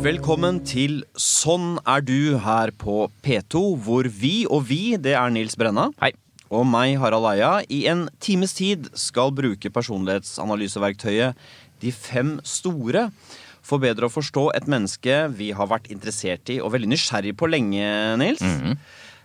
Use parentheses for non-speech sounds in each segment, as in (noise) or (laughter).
Velkommen til Sånn er du her på P2, hvor vi og vi, det er Nils Brenna. Hei. Og meg, Harald Eia, i en times tid skal bruke personlighetsanalyseverktøyet De fem store for bedre å forstå et menneske vi har vært interessert i og veldig nysgjerrig på lenge, Nils.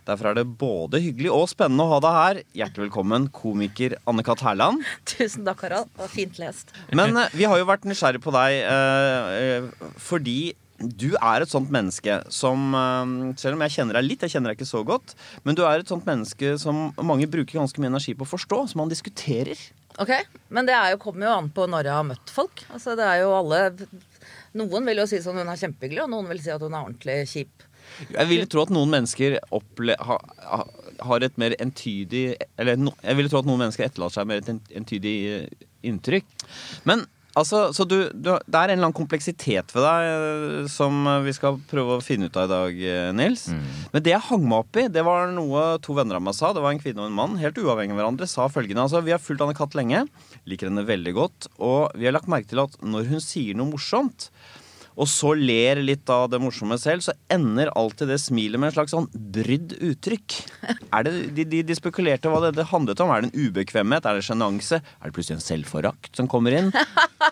Derfor er det både hyggelig og spennende å ha deg her. Hjertelig velkommen, komiker Anne-Kat. Herland. Tusen takk, Harald. Det var fint lest. Men eh, vi har jo vært nysgjerrig på deg eh, eh, fordi du er et sånt menneske som eh, Selv om jeg kjenner deg litt, jeg kjenner deg ikke så godt, men du er et sånt menneske som mange bruker ganske mye energi på å forstå, som man diskuterer. Ok, Men det er jo, kommer jo an på når jeg har møtt folk. Altså, det er jo alle Noen vil jo si sånn hun er kjempehyggelig, og noen vil si at hun er ordentlig kjip. Jeg ville tro at noen mennesker opple ha, ha, har et mer entydig Eller no, jeg ville tro at noen mennesker etterlater seg mer et entydig eh, inntrykk. Men altså, så du, du Det er en eller annen kompleksitet ved deg eh, som vi skal prøve å finne ut av i dag, Nils. Nils. Men det jeg hang meg opp i, det var noe to venner av meg sa. Det var en kvinne og en mann, helt uavhengig av hverandre, sa følgende. Altså, vi har fulgt Anne Katt lenge. Liker henne veldig godt. Og vi har lagt merke til at når hun sier noe morsomt, og så ler litt av det morsomme selv, så ender alltid det smilet med en slags sånn brydd uttrykk. Er det, de, de, de spekulerte hva det, det handlet om. Er det en ubekvemhet? Er det sjenanse? Er det plutselig en selvforakt som kommer inn?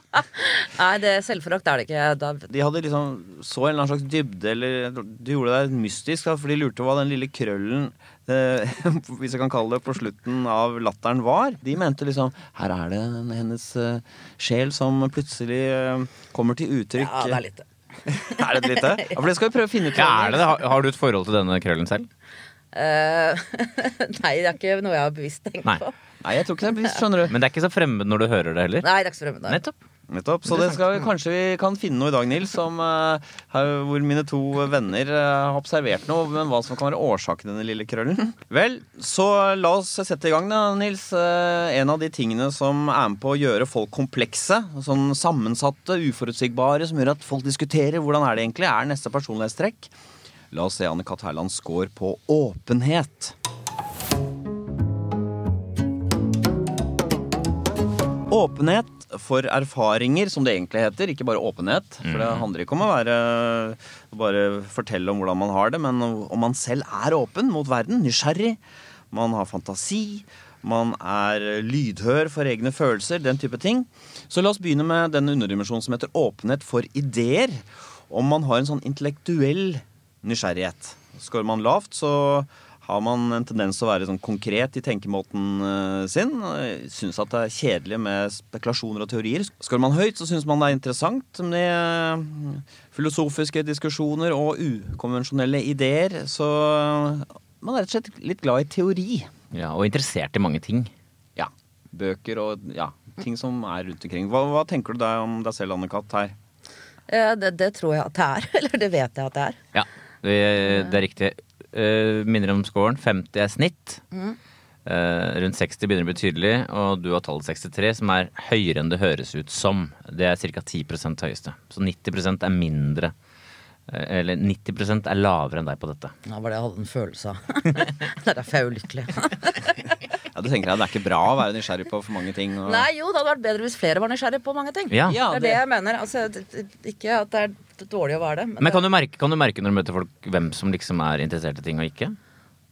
(laughs) Nei, det selvforakt er det ikke. Da, De hadde liksom så en eller annen slags dybde, eller de gjorde det mystisk, for de lurte hva den lille krøllen (laughs) hvis jeg kan kalle det, på slutten av latteren var. De mente liksom Her er det hennes eh, sjel som plutselig eh, kommer til uttrykk. ja, det er litt det. (laughs) Er det et lite? Ja, for det skal vi prøve å finne ut. Ja, er det det? Har, har du et forhold til denne krøllen selv? Uh, (laughs) nei, det er ikke noe jeg har bevisst tenkt Nei. på. Nei, jeg tror ikke det er bevisst, skjønner du. Men det er ikke så fremmed når du hører det heller? Nei, det er ikke så fremmed. Nettopp. Nettopp. Så det skal, kanskje vi kan finne noe i dag, Nils, som, eh, her, hvor mine to venner eh, har observert noe, men hva som kan være årsaken til denne lille krøllen. (laughs) Vel, så la oss sette i gang, da, Nils. Eh, en av de tingene som er med på å gjøre folk komplekse, sånn sammensatte, uforutsigbare, som gjør at folk diskuterer hvordan er det egentlig, er neste personlighetstrekk. La oss se Anne-Kat. Herlands score på åpenhet. Åpenhet for erfaringer, som det egentlig heter. Ikke bare åpenhet. For det handler ikke om å være bare fortelle om hvordan man har det, men om man selv er åpen mot verden. Nysgjerrig. Man har fantasi. Man er lydhør for egne følelser. Den type ting. Så la oss begynne med den underdimensjonen som heter åpenhet for ideer. Om man har en sånn intellektuell nysgjerrighet. Skårer man lavt, så har man en tendens til å være sånn konkret i tenkemåten eh, sin. Eh, Syns at det er kjedelig med spekulasjoner og teorier. Skal man høyt, så syns man det er interessant med eh, filosofiske diskusjoner og ukonvensjonelle ideer. Så man er rett og slett litt glad i teori. Ja, Og interessert i mange ting. Ja. Bøker og ja, ting som er rundt omkring. Hva, hva tenker du deg om deg selv, Anne-Kat. her? Eh, det, det tror jeg at det er. (laughs) Eller det vet jeg at det er. Ja, det, det er riktig. Uh, minner om scoren. 50 er snitt. Eh, rundt 60 begynner å bli tydelig, og du har tallet 63, som er høyere enn det høres ut som. Det er ca. 10% høyeste. Så 90% er mindre. eh, eller 90% er lavere enn deg på dette. Det var det jeg hadde en følelse av. (laughs) det er derfor jeg er ulykkelig. (laughs) Du tenker at Det er ikke bra å være nysgjerrig på for mange ting. Og... Nei, jo, det hadde vært bedre hvis flere var nysgjerrig på mange ting. Ja. Ja, det er det jeg mener. Altså, det- det- ikke at det er dårlig å være det. Men kan du, merke, kan du merke når du møter folk hvem som liksom er interessert i ting og ikke?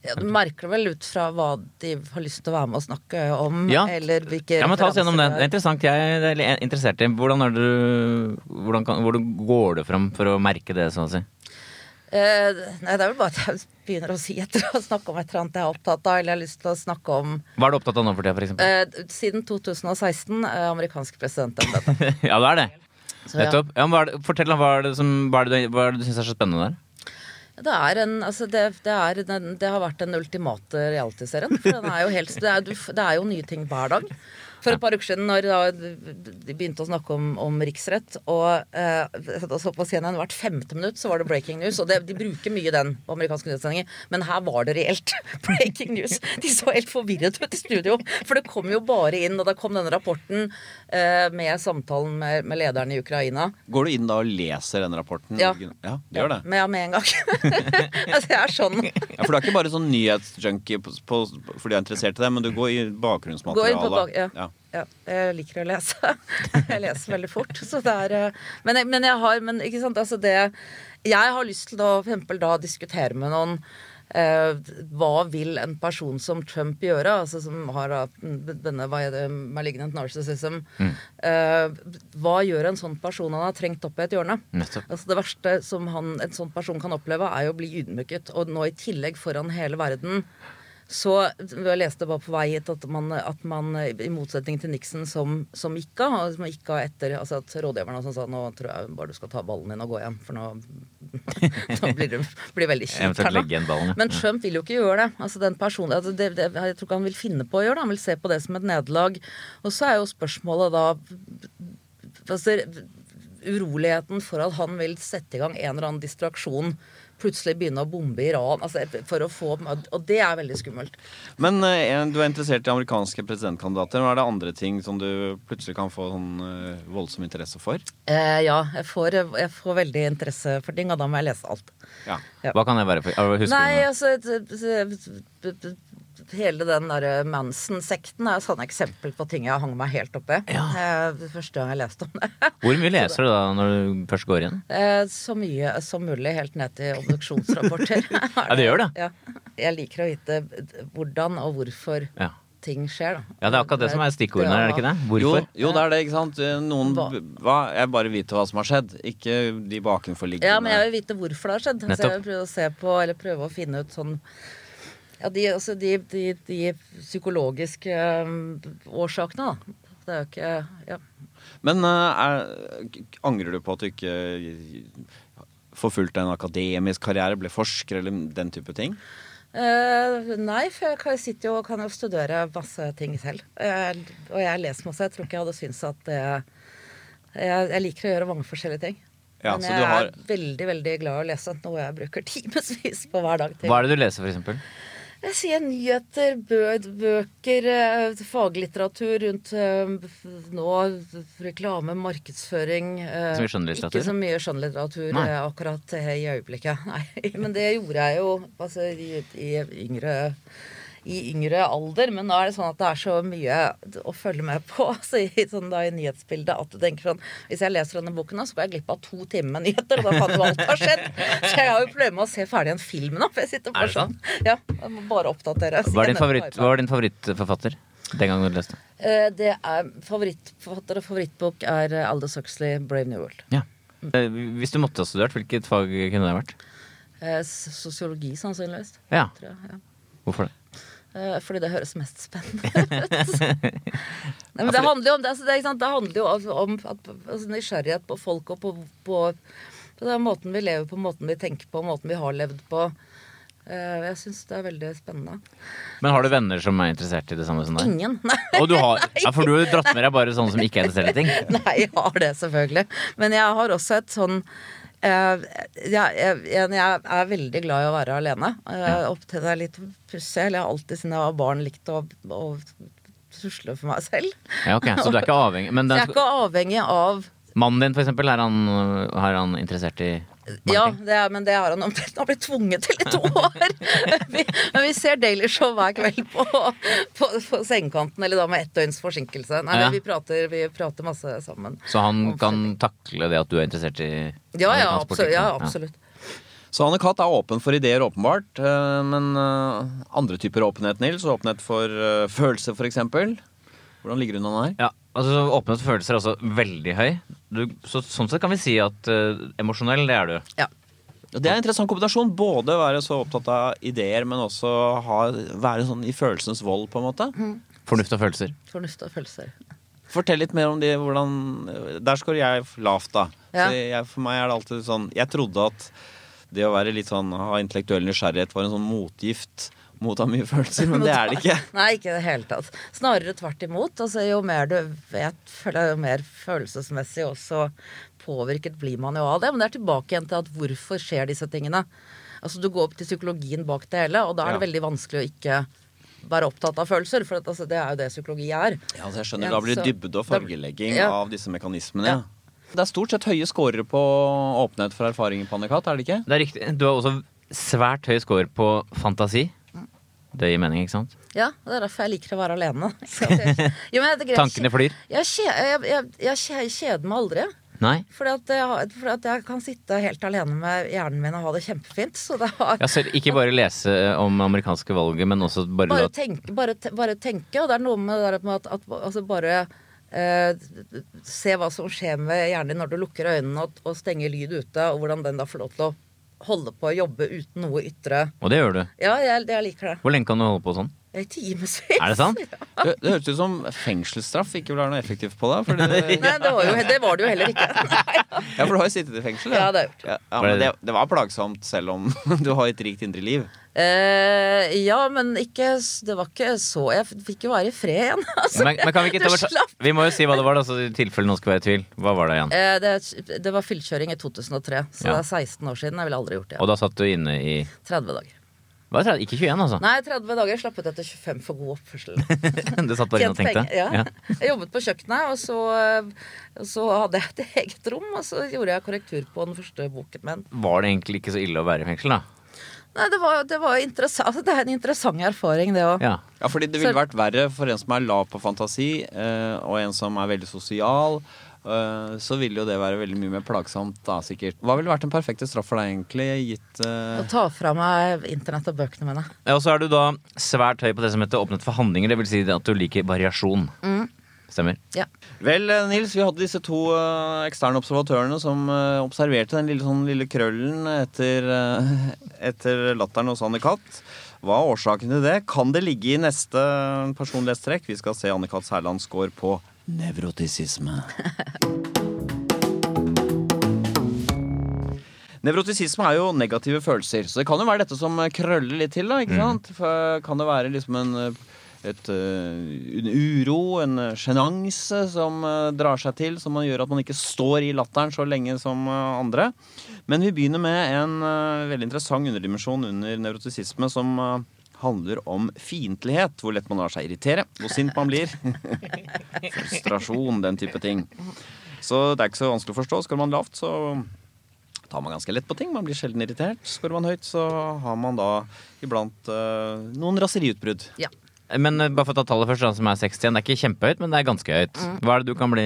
Ja, du merker det vel ut fra hva de har lyst til å være med og snakke om, Ja. eller hvilke Ja, men Ta oss gjennom det. Det er interessant. Jeg er interessert i hvordan, er du, hvordan, kan, hvordan går du fram for å merke det, sånn å si? Eh, nei, det er vel bare at jeg begynner å si etter å snakke om et eller annet jeg er opptatt av, eller jeg har lyst til å snakke om Hva er du opptatt av nå for tida, for eksempel? eh, Siden 2016, eh, amerikansk presidentembete. (laughs) ja, det er det. Så ja. Nettopp. Ja, hva er det, fortell, hva er det, som, hva er det, hva er det du syns er så spennende der? Det, er en, altså det, det, er det har vært den ultimate realityserien. For den er jo helt, det, er, det er jo nye ting hver dag. For et par uker siden, når de begynte å snakke om, om riksrett, og eh, så på CNN hvert femte minutt så var det breaking news. Og det, de bruker mye den på amerikanske nyhetssendinger, men her var det reelt (laughs) breaking news. De så helt forvirret ut i studio, for det kom jo bare inn, og da kom denne rapporten eh, med samtalen med, med lederen i Ukraina. Går du inn da og leser den rapporten? Ja. ja det gjør det. Med, med en gang. (laughs) altså, jeg er sånn. Ja, For du er ikke bare sånn nyhetsjunkie fordi du er interessert i det, men du går i bakgrunnsmaterialet. Går inn bak- ja. Ja. Ja, jeg liker å lese. (laughs) Jeg leser veldig fort. Så det er eh, Men, jeg, men jeg har Men ikke sant, altså det Jeg har lyst til å for eksempel da diskutere med noen eh, hva vil en person som Trump gjøre, altså som har denne hva er det, malignant narcissism eh, Hva gjør en sånn person han har trengt opp i et hjørne? Nettopp. Altså Det verste som han, en sånn person kan oppleve, er jo å bli ydmyket. Og nå i tillegg foran hele verden. Så jeg leste bare på vei hit at man, at man i motsetning til Nixon, som, som gikk av som gikk av etter altså at rådgiverne som sa nå tror jeg bare du skal ta ballen din og gå hjem, for nå, (laughs) nå blir det blir veldig kjipt her ja. Men Trump vil jo ikke gjøre det. Altså den personen, altså det, det, jeg tror ikke han vil finne på å gjøre det. Han vil se på det som et nederlag. Og så er jo spørsmålet da altså, Uroligheten for at han vil sette i gang en eller annen distraksjon. Plutselig begynne å bombe Iran. Altså, for å få, og det er veldig skummelt. Men eh, du er interessert i amerikanske presidentkandidater. Hva er det andre ting som du plutselig kan få sånn eh, voldsom interesse for? Eh, ja, jeg får, jeg får veldig interesse for ting, og da må jeg lese alt. Ja. Ja. Hva kan det være for Husker Nei, du noe? altså Hele den derre Manson-sekten er et sånn eksempel på ting jeg hang meg helt oppi. i. Eh, Det første gang jeg leste om det. (laughs) Hvor mye leser du da når du først går igjen? Eh, Så mye som mulig, helt ned til obduksjonsrapporter. (laughs) (laughs) Ja, det gjør det. Ja. Jeg liker å vite hvordan og hvorfor Ja. ting skjer. Da. ja, det er akkurat det som er stikkordene er det ikke det? Hvorfor? Jo, jo, det er det, ikke sant. Eh, Noen Hva? hva? Jeg bare vite hva som har skjedd, ikke de bakenforliggende Ja, men jeg vil vite hvorfor det har skjedd. Nettopp. Så jeg vil prøve å se på, eller prøve å finne ut sånn ja, de, altså de, de, de psykologiske um, årsakene, da. Det er jo ikke ja. Men eh, er, angrer du på at du ikke forfulgte en akademisk karriere, ble forsker eller den type ting? Uh, nei, for jeg kan- sitter jo og kan jo studere masse ting selv. Uh, og jeg leser masse. Jeg tror ikke jeg hadde syntes at det jeg, jeg liker å gjøre mange forskjellige ting. Ja, Men så jeg du har- er veldig veldig glad i å lese, noe jeg bruker (laughs) timevis på hver dag til. Hva er det du leser, for eksempel? Jeg sier nyheter, bø bøker, eh, faglitteratur rundt eh, nå reklame, markedsføring. eh, Så mye skjønnlitteratur? Ikke så mye skjønnlitteratur Nei. akkurat i øyeblikket. (laughs) Nei, men det gjorde jeg jo altså, i, i, yngre, i yngre alder. Men nå er det sånn at det er så mye å følge med på (laughs) så i, sånn, da, i nyhetsbildet at du tenker sånn Hvis jeg leser denne boken, nå, så går jeg glipp av to timer med nyheter, og da kan jo alt ha skjedd. Så jeg har jo problemer med å se ferdig en film nå. For jeg sitter Er bare sånn. Ja, jeg må bare oppdatere. Hva, er din favoritt, hva er din favorittforfatter den gangen du leste? Eh, Det er favorittforfatter og favorittbok er eh, Aldous Huxley, 'Brave New World'. Ja. Eh, Hvis du måtte ha studert, hvilket fag kunne det vært? Sosiologi, sannsynligvis. Ja, Tror jeg, ja. hvorfor det? Eh, Fordi det høres mest spennende (laughs) ut. Nei, men det handler jo om det. Altså, det, det handler jo om at, altså, nysgjerrighet på folk og på, på, på den måten vi lever på, måten vi tenker på, måten vi har levd på. Eh, Jeg syns det er veldig spennende. Men har du venner som er interessert i det samme som deg? Ingen. Nei. Og du har, (laughs) ja, for du har dratt med deg bare sånne som ikke er interessert i ting? (laughs) Nei, jeg har det selvfølgelig. Men jeg har også et sånn jeg, jeg, jeg jeg er veldig glad i å være alene. Jeg det er litt pussig. Jeg har alltid siden jeg var barn likt å, å tusle for meg selv. Ja, ok, Så du er ikke (laughs) avhengig Men Så jeg er ikke avhengig av mannen din, for eksempel, er han, er han interessert i Ja, det er, men det har han omtrent han har blitt tvunget til i to (laughs) år. (laughs) vi, men vi ser Daily Show hver kveld på, på, på sengekanten, eller da med ett døgns forsinkelse. Nei, Ja. vi prater, vi prater masse sammen. Så han kan takle det at du er interessert i Ja, ja, absolutt. Ja, absolutt. Så Anne Katt er åpen for ideer, åpenbart. eh, Men eh, andre typer åpenhet, Nils? Åpenhet for eh, følelser, f.eks.? Hvordan ligger hun an her? Ja, altså Åpenhet for følelser er også veldig høy. Du, så, sånn sett kan vi si at uh, emosjonell, det er du. Ja. Det er en interessant kombinasjon. Både være så opptatt av ideer, men også ha, være sånn i følelsens vold, på en måte. Fornuft og følelser. Fornuft og følelser. Fortell litt mer om de, hvordan Der skårer jeg lavt, da. Ja. Så jeg, for meg er det alltid sånn Jeg trodde at det å være litt sånn ha intellektuell nysgjerrighet var en sånn motgift mot å mye følelser, men det er det ikke. (laughs) Nei, ikke i det hele tatt. Snarere tvert imot. Altså, jo mer du vet, jo mer følelsesmessig også påvirket blir man jo av det. Men det er tilbake igjen til at hvorfor skjer disse tingene. Altså Du går opp til psykologien bak det hele, og da er det Ja. veldig vanskelig å ikke være opptatt av følelser. For at, altså, det er jo det psykologi er. Ja, altså jeg skjønner, Ja, Da blir det dybde og fargelegging ja. av disse mekanismene. Ja. Det er stort sett høye scorer på åpenhet for erfaringer på Anne-Kat., er det ikke? Det er riktig. Du har også svært høy score på fantasi. Det gir mening, ikke sant? Ja, og det er derfor jeg liker å være alene. (laughs) Jo, Tankene flyr. Jeg, jeg, jeg, jeg, kjeder meg aldri. Nei? Fordi at, fordi at jeg kan sitte helt alene med hjernen min og ha det kjempefint. Så det har Ja, selv, ikke bare lese om amerikanske valget, men også bare, bare, tenke, bare, bare tenke, og det er noe med det med at, at altså bare eh, se hva som skjer med hjernen din når du lukker øynene og, og stenger lyd ute, og hvordan den da får lov til å holde på å jobbe uten noe ytre. Og det gjør du. Ja, jeg, jeg liker det. Hvor lenge kan du holde på sånn? I timevis. Er det sant? (laughs) Det, det hørtes ut som fengselsstraff ikke vil være noe effektivt på deg. Fordi det, (laughs) Nei, det var, jo, det var det jo heller ikke. (laughs) Nei. ja, for du har jo sittet i fengsel. Ja, det har jeg gjort. Ja, ja, men det, det var plagsomt selv om du har et rikt indre liv. Eh, ja, men ikke Det var ikke så Jeg fikk jo være i fred igjen. Altså, Men, men kan vi ikke ta slapp. Vi må jo si hva det var, da, så i tilfelle noen skal være i tvil. Hva var det igjen? Eh, det, det var fyllekjøring i 2003, så Ja. det er 16 år siden. Jeg ville aldri gjort det Og da satt du inne i 30 dager. Er det? Ikke 21, altså? Nei, 30 dager slappet etter 25 for god oppførsel. (laughs) Du satt bare inne og tenkte? penger, Ja. Jeg jobbet på kjøkkenet, og så, så hadde jeg et eget rom. Og så gjorde jeg korrektur på den første boken min. Var det egentlig ikke så ille å være i fengsel, da? Nei, det var, det var interessant. Altså, det er en interessant erfaring, det òg. Ja. Ja, fordi det ville vært verre for en som er lav på fantasi, eh, og en som er veldig sosial. Eh, så ville jo det være veldig mye mer plagsomt da, sikkert. Hva ville vært den perfekte straff for deg, egentlig, gitt uh... Å ta fra meg internett og bøkene mine. Ja, Og så er du da svært høy på det som heter åpnet for handlinger. Det vil si at du liker variasjon. Stemmer. Ja. Vel, eh, Nils, vi hadde disse to eksterne observatørene som observerte den lille, sånn, lille krøllen etter, (laughs) etter latteren hos Anne-Kat. Hva er årsaken til det? Kan det ligge i neste personlighetstrekk? Vi skal se Anne-Kat. Særlands score på nevrotisisme. (laughs) Nevrotisisme er jo negative følelser, så det kan jo være dette som krøller litt til. da, ikke sant? For kan det være liksom en, et, eh, en uro, en sjenanse som eh, drar seg til, som gjør at man ikke står i latteren så lenge som eh, andre. Men vi begynner med en veldig interessant underdimensjon under nevrotisisme som handler om fiendtlighet. Hvor lett man lar seg irritere, hvor sint man blir. (laughs) Frustrasjon, den type ting. Så det er ikke så vanskelig å forstå. Skal man lavt, så tar man ganske lett på ting. Man blir sjelden irritert. Skårer man høyt, så har man da iblant uh, noen raseriutbrudd. Ja. Men eh, bare for å ta tallet først, som er 61. Det er ikke kjempehøyt, men det er ganske høyt. Hva er det du kan bli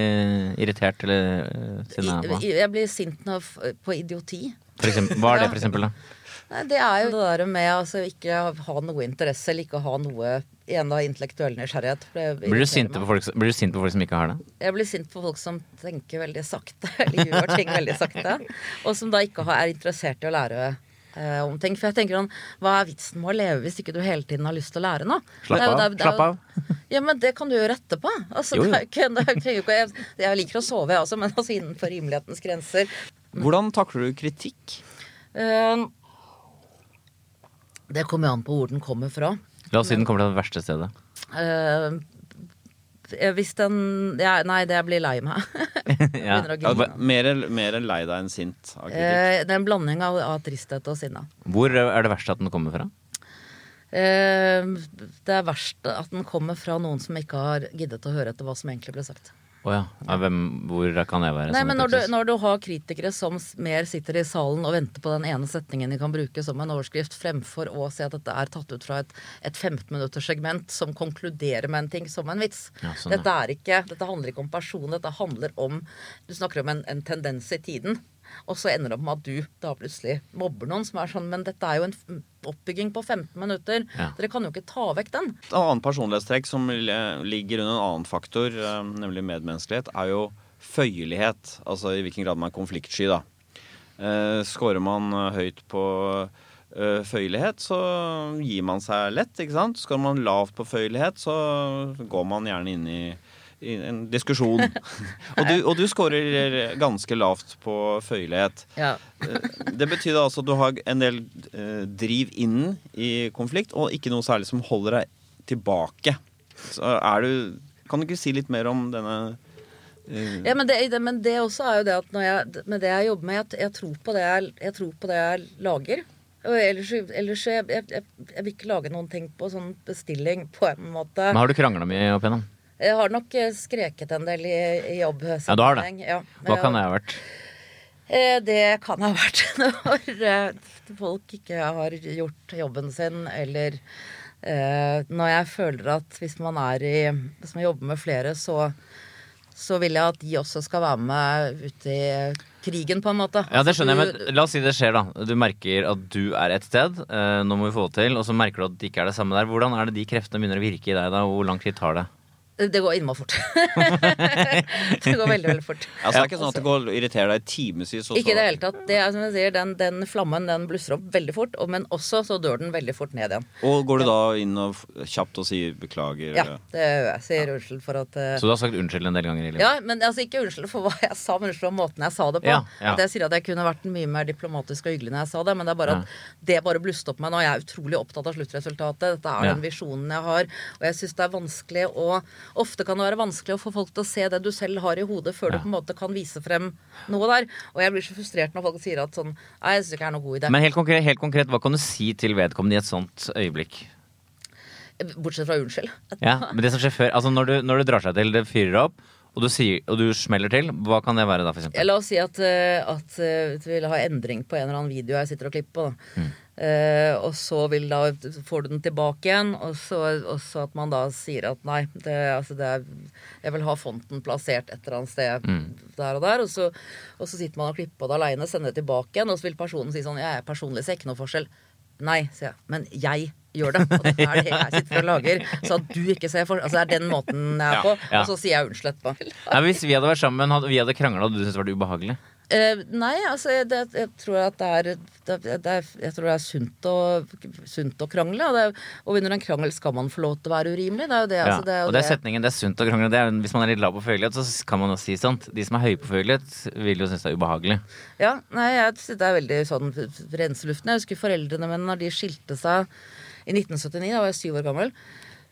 irritert eller uh, sinna på? Jeg blir sint på idioti. Eksempel, hva er det, for eksempel? da? Nei, det er jo det der med altså, ikke ha noe interesse eller ikke ha noe igjen da intellektuell nysgjerrighet. Blir du, sint på folk, blir du sint på folk som ikke har det? Jeg blir sint på folk som tenker veldig sakte, (laughs) eller gjør ting veldig sakte. Og som da ikke er interessert i å lære eh, om ting. For jeg tenker sånn, hva er vitsen med å leve hvis ikke du hele tiden har lyst til å lære noe? Slapp Det er av. det er- det er Slapp av. (laughs) Ja, men det kan du gjøre etterpå. Altså, Jo, jo. Det er ikke, det er, ikke, jeg, jeg liker å sove, jeg også, men altså innenfor rimelighetens grenser. Hvordan takler du kritikk? Eh, det kommer an på hvor den kommer fra. La oss si den kommer til det verste stedet. Uh, hvis den ja, Nei, det jeg blir lei meg. (laughs) Ja. Ja, mer, mer lei deg enn sint av. Eh, det er en blanding av, av tristhet og sinne. Hvor er det verste at den kommer fra? Eh, det er verst at den kommer fra noen som ikke har giddet å høre etter hva som egentlig ble sagt. Å ja. hvem, hvor kan jeg være? Nei, men når du, når du har kritikere som mer sitter i salen og venter på den ene setningen de kan bruke som en overskrift, fremfor å si at dette er tatt ut fra et, et 15 minutters segment som konkluderer med en ting som en vits. Ja, sånn, ja. dette, er ikke, dette handler ikke om person, dette handler om Du snakker om en, en tendens i tiden. Og så ender det opp med at du da plutselig mobber noen som er sånn Men dette er jo en oppbygging på 15 minutter. Ja. Dere kan jo ikke ta vekk den. Et annet personlighetstrekk som ligger under en annen faktor, eh, nemlig medmenneskelighet, er jo føyelighet. Altså i hvilken grad man er konfliktsky, da. Eh, Skårer man eh, høyt på eh, føyelighet, så gir man seg lett, ikke sant. Skårer man lavt på føyelighet, så går man gjerne inn i en diskusjon. (laughs) og, du, og du skårer ganske lavt på føyelighet. Ja. Eh, Det betyr altså at du har en del eh, driv inn i konflikt, og ikke noe særlig som holder deg tilbake. Så er du Kan du ikke si litt mer om denne eh, Ja, men det, det, men det også er jo det at når jeg, med det jeg jobber med, jeg, jeg, tror på det jeg, jeg tror på det jeg lager. Og ellers, ellers jeg, jeg, jeg, jeg vil ikke lage noen ting på sånn bestilling, på en måte. Men har du krangla mye opp igjennom? Jeg har nok eh, skreket en del i, i jobbsammenheng. Ja, du har det. Ja, Hva kan det ha vært? Eh, det kan ha vært (laughs) når eh, folk ikke har gjort jobben sin, eller når jeg føler at hvis man er i Hvis man jobber med flere, så, så vil jeg at de også skal være med ut i krigen, på en måte. Ja, det Altså, skjønner jeg, men la oss si det skjer, da. Du merker at du er et sted, nå må vi få det til, og så merker du at det ikke er det samme der. Hvordan er det de kreftene begynner å virke i deg da? Hvor lang tid tar det? Det går innmari fort. (laughs) det går veldig, veldig fort. Altså, det er ikke sånn at det går irriterer deg i timevis. Ikke i det hele tatt. Det er som jeg sier, den, den flammen den blusser opp veldig fort, og, men også så dør den veldig fort ned igjen. Og går du da inn og kjapt og sier beklager? Ja, det gjør jeg. Sier unnskyld for at uh... Så du har sagt unnskyld en del ganger i livet? Ja, men altså ikke unnskyld for hva jeg sa, men unnskyld for måten jeg sa det på. Ja, ja. At jeg sier at jeg kunne vært mye mer diplomatisk og hyggelig når jeg sa det, men det er bare Ja. at det bare blusset opp meg nå. Jeg er utrolig opptatt av sluttresultatet. Dette er Ja. den visjonen jeg har, og jeg syns det er vanskelig å Ofte kan det være vanskelig å få folk til å se det du selv har i hodet, før Ja. du på en måte kan vise frem noe der. Og jeg blir så frustrert når folk sier at sånn Nei, jeg syns ikke det er noe god idé. Men helt konkret, helt konkret, hva kan du si til vedkommende i et sånt øyeblikk? Bortsett fra unnskyld. (laughs) Ja, men det som skjer før, altså når du, når du drar seg til, det fyrer opp, og du, sier, og du smeller til, hva kan det være da, for eksempel? La oss si at, eh, at eh, vi vil ha endring på en eller annen video jeg sitter og klipper på. Da. Eh, og så vil da, får du den tilbake igjen, og så, og så at man da sier at nei, det, altså det er, jeg vil ha fonten plassert et eller annet sted der og der. Og så, og så sitter man og klipper på det aleine, sender det tilbake igjen, og så vil personen si sånn Jeg er personlig, ser ikke noe forskjell. Nei, sier jeg. Men jeg gjør det. Og det er det jeg sitter og lager. Så at du ikke ser forskjell. Altså det er den måten jeg er på. Ja. Og så sier jeg unnskyld etterpå. Nei, hvis vi hadde vært sammen, hadde, vi hadde krangla, og du syntes det var ubehagelig? Eh, nei, altså det, jeg tror at det er, det, det er Jeg tror det er sunt å, sunt å krangle. Og, og under en krangel skal man få lov til å være urimelig. Det er jo det. Ja. Altså, det, og det er setningen 'det er sunt å krangle'. Det er, hvis man er litt lav på følelighet, så kan man jo si sånt. De som er høye på følelighet, vil jo synes det er ubehagelig. Ja, nei, jeg det er veldig sånn renseluften. Jeg husker foreldrene mine når de skilte seg i 1979. Da var jeg syv år gammel.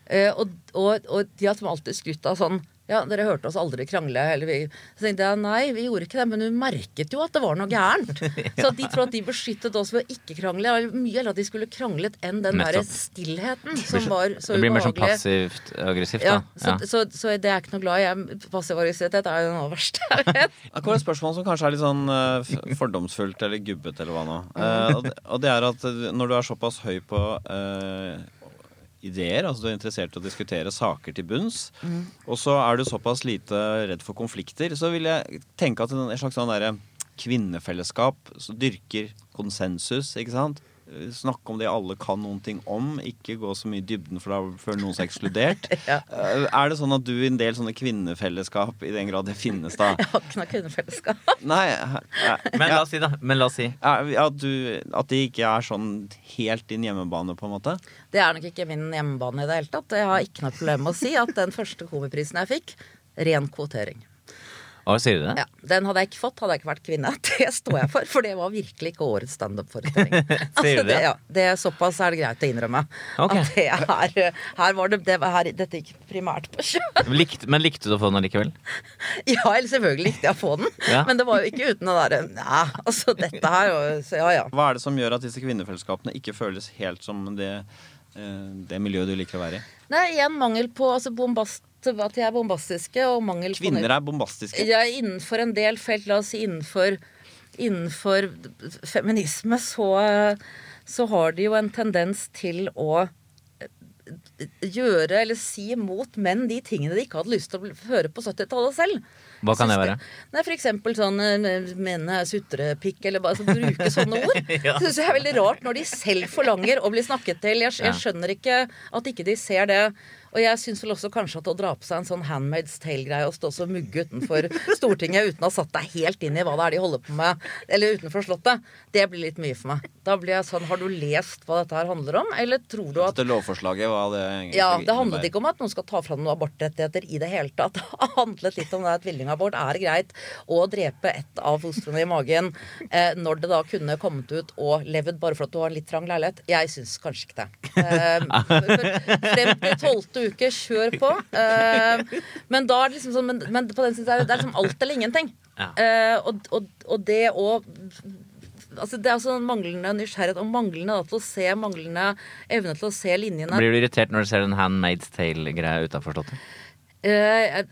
Eh, og, og, og de har alltid skrytt av sånn ja, dere hørte oss aldri krangle. Eller vi, så tenkte jeg nei, vi gjorde ikke det, men hun merket jo at det var noe gærent. (laughs) Så at de tror at de beskyttet oss ved å ikke krangle. Det var mye heller at de skulle kranglet enn den derre stillheten som var så ubehagelig. Det blir mer sånn passivt aggressivt, Ja, da. så, Ja. så, så det er ikke noe glad i. Jeg- Passiv aggressivitet er jo noe av det verste jeg vet. (laughs) Det kommer et spørsmål som kanskje er litt sånn uh, fordomsfullt eller gubbete eller hva nå. Uh, og, det, og det er at når du er såpass høy på eh, ideer, altså du er interessert i å diskutere saker til bunns, og så er du såpass lite redd for konflikter, så vil jeg tenke at en slags sånn derre kvinnefellesskap som dyrker konsensus, ikke sant? Eh, Snakke om det alle kan noen ting om, ikke gå så mye i dybden for da før noen er ekskludert. (laughs) Ja. Eh, Er det sånn at du i en del sånne kvinnefellesskap, i den grad det finnes da (laughs) Jeg har ikke noe kvinnefellesskap. (laughs) Nei, ja, Men la oss si, da. Men la oss si. ja, at, du, at det ikke er sånn helt din hjemmebane, på en måte? Det er nok ikke min hjemmebane i det hele tatt. Jeg har ikke noe problem med å si at den første komiprisen jeg fikk, ren kvotering. Å, sier du det? Ja, Den hadde jeg ikke fått, hadde jeg ikke vært kvinne. (laughs) Det står jeg for, for det var virkelig ikke årets standup-forestilling. (laughs) Sier du det? ja, det er såpass er det greit å innrømme. Okay. At det er, her var det, det var her, Dette gikk primært på sjø. (laughs) Likt, men likte du å få den allikevel? Ja, eller selvfølgelig likte jeg å få den, Ja. men det var jo ikke uten det derre Nei, altså dette her og så Ja ja. Hva er det som gjør at disse kvinnefellesskapene ikke føles helt som det, eh, det miljøet du liker å være i? Nei, igjen mangel på altså bombast, at de er bombastiske, og mangel på Kvinner er bombastiske. Ja, innenfor en del felt, la oss si innenfor, innenfor feminisme, så, så har de jo en tendens til å eh, gjøre eller si mot menn de tingene de ikke hadde lyst til å høre på 70-tallet selv. Hva kan det være? Nei, for eksempel sånn eh, menn er sutrepikk, eller bare så bruke sånne ord. (laughs) Ja. Det synes jeg er veldig rart når de selv forlanger å bli snakket til. Jeg, jeg skjønner ikke at ikke de ser det. Og jeg syns vel også kanskje at å dra på seg en sånn Handmaid's Tale-greie og stå så mugge utenfor Stortinget uten å ha satt deg helt inn i hva det er de holder på med, eller utenfor Slottet, det blir litt mye for meg. Da blir jeg sånn Har du lest hva dette her handler om, eller tror du at Dette lovforslaget, hva det egentlig Ja, det handlet ikke om at noen skal ta fra noen abortrettigheter i det hele tatt. (laughs) Det handlet litt om det at tvillingabort er greit, og å drepe ett av fostrene i magen eh, når det da kunne kommet ut og levd bare for at du har en litt trang leilighet. Jeg syns kanskje ikke det. (laughs) Eh, frem til 12 uker, kjør på. Uh, men da er det liksom sånn Men, men på den siden er det, det er som alt eller ingenting. Uh, og, og, og det å Altså, det er også manglende nysgjerrighet og manglende da, til å se manglende evne til å se linjene. Blir du irritert når du ser en Handmaid's Tale-greia utafor Slottet? Uh,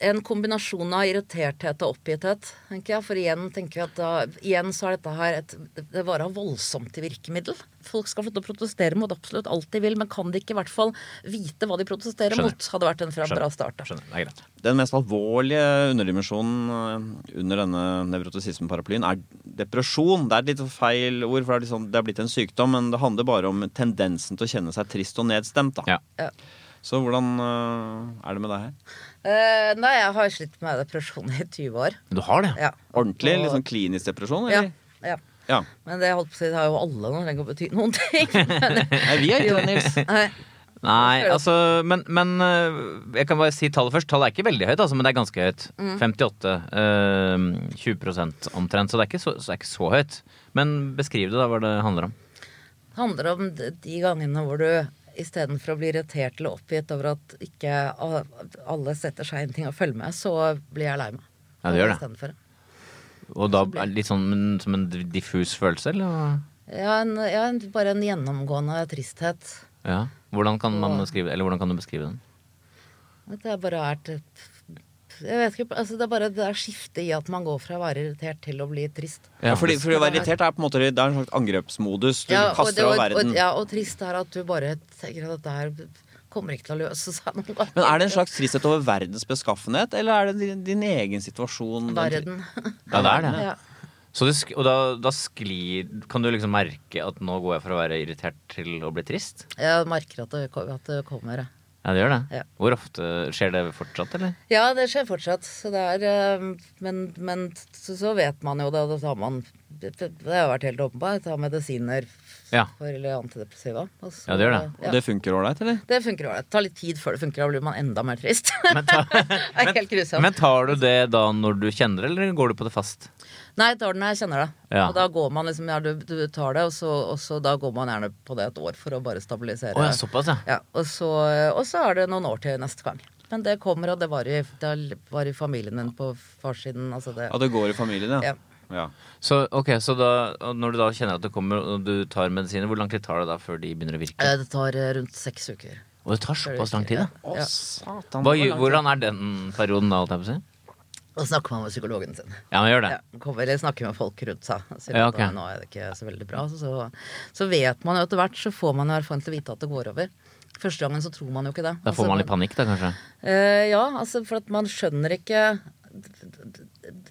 en- kombinasjon av irriterthet og oppgitthet, tenker jeg. For igjen tenker jeg at da, igjen så er dette her et Det varer voldsomt til virkemiddel. Folk skal få til å protestere mot absolutt alt de vil, men kan de ikke i hvert fall vite hva de protesterer Skjønner. mot? Hadde vært en fra bra start. da. Skjønner. Det er greit. Den mest alvorlige underdimensjonen eh, under denne nevrotisismeparaplyen er depresjon. Det er et litt feil ord, for det er, liksom, det er blitt en sykdom, men det handler bare om tendensen til å kjenne seg trist og nedstemt. Da. Ja. Ja. Så hvordan eh, er det med deg her? Eh, nei, jeg har slitt med depresjon i 20 år. Du har det? Ja. Ordentlig? Og- Litt sånn klinisk depresjon, Ja. eller? ja. Ja. Men det, holdt på å si, det har jo alle nå, det trenger ikke å bety noen ting. (laughs) Nei, vi er ikke det, Nils. Nei. Nei, altså Men, men øh, jeg kan bare si tallet først. Tallet er ikke veldig høyt, altså, men det er ganske høyt. 58. øh, 20 omtrent. Så det er, ikke så, så det er ikke så høyt. Men beskriv det, da, hva det handler om. Det handler om de de gangene hvor du istedenfor å bli irritert eller oppgitt over at ikke alle setter seg inn ting og følger med, så blir jeg lei meg. Ja, det gjør det. Og da litt sånn som en diffus følelse, eller? Ja, en, ja, bare en gjennomgående tristhet. Ja. Hvordan kan man beskrive Eller hvordan kan du beskrive den? At jeg bare er jeg vet ikke, altså Det er bare det er skiftet i at man går fra å være irritert til å bli trist. Ja, fordi, for å være irritert er på en måte det er en slags angrepsmodus. Du Ja, kaster av verden. og, ja, og trist er at du bare tenker at dette her kommer ikke til å løse seg noen gang. Men er det en slags tristhet over verdens beskaffenhet, eller er det din, din egen situasjon? Verden. (laughs) Ja, det er det. Ja. Så det, og da, da sklir Kan du liksom merke at nå går jeg fra å være irritert til å bli trist? Jeg merker at det, at det kommer. Ja. Ja, det gjør det. Ja. Hvor ofte skjer det fortsatt, eller? Ja, det skjer fortsatt. Så det er, eh, men, men så, så vet man jo det, og da tar man Det har vært helt åpenbart. Ta medisiner Ja. for eller antidepressiva. og så- Ja, det gjør det. Og det funker ålreit, eller? Det funker ålreit. Det tar litt tid før det funker, da blir man enda mer trist. Men, ta, (laughs) det er helt grusomt. men tar du det da når du kjenner det, eller går du på det fast? Nei, jeg tar den når jeg kjenner det. Ja. Og da går man liksom, ja, du, du tar det, og så, og så da går man gjerne på det et år for å bare stabilisere. Oh, ja, såpass, ja. Ja, og, så, og så er det noen år til neste gang. Men det kommer, og det var i, det var i familien min på farssiden. Altså det, Og det går i familien, ja. Ja. ja. Så, ok, så da, når du da kjenner at det kommer, og du tar medisiner, hvor lang tid tar det da før de begynner å virke? Eh, Det tar eh, rundt seks uker. Og det tar såpass lang tid, da? Å, satan. Hva, hvordan er den perioden da, holdt jeg på å si? Så snakker man med psykologen sin. Ja, man gjør det. Ja, kommer, eller snakker med folk rundt seg. Ja, okay. nå er det ikke så veldig bra. Så, så vet man jo etter hvert, så får man jo erfaring til å vite at det går over. Første gangen så tror man jo ikke det. Da Altså, får man litt panikk, da, kanskje? Uh, ja, altså for at man skjønner ikke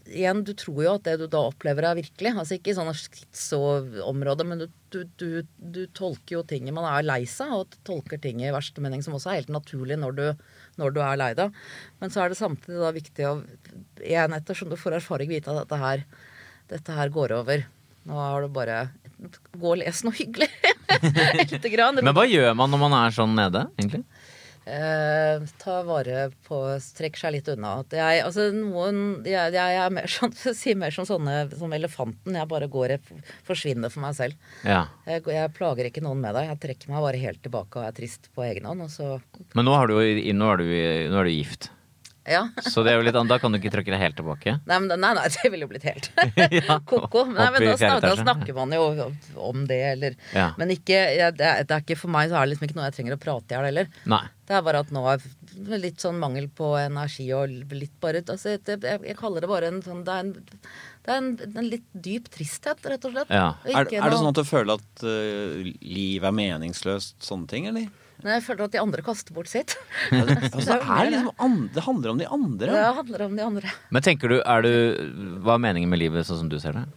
Igjen, du tror jo at det du da opplever er virkelig. Altså ikke i sånne schizo-områder, men du, du, du, du tolker jo ting Man er lei seg og tolker ting i verste mening, som også er helt naturlig når du, når er lei deg. Men så er det samtidig da viktig å igjen ettersom du får erfaring, vite at dette her, dette her går over. Nå har du bare Gå og les noe hyggelig. (laughs) Lite grann. Men hva gjør man når man er sånn nede, egentlig? Eh, ta vare på Trekk seg litt unna. Jeg, altså noen jeg, jeg er mer (laughs) sånn, sier mer som sånne som elefanten. Jeg bare går og forsvinner for meg selv. Ja. Jeg, jeg plager ikke noen med det. Jeg trekker meg bare helt tilbake og er trist på egen hånd. Men nå, har du, nå, er du, nå er du gift. Ja. Så det er jo litt, annet- da kan du ikke trykke deg helt tilbake. Nei, men, nei, nei, (laughs) det ville jo blitt helt (laughs) Ja, (laughs) ko-ko. Nei, men da, snakker, da snakker man jo om det, eller Ja. Men ikke ja, det, er, det er ikke For meg så er det liksom ikke noe jeg trenger å prate i hjel heller. Nei. Det er bare at nå er litt sånn mangel på energi og litt bare altså, det, jeg, jeg kaller det bare en sånn Det er en, det er en, en litt dyp tristhet, rett og slett. Ja. Og Er, er det sånn at du føler at uh, livet er meningsløst, sånne ting, eller? Nei, jeg føler at de andre kaster bort sitt. (laughs) (laughs) Altså, det, er liksom andre, det handler om de andre. Ja, Det handler om de andre. Men tenker du, er du Hva er meningen med livet sånn som du ser det?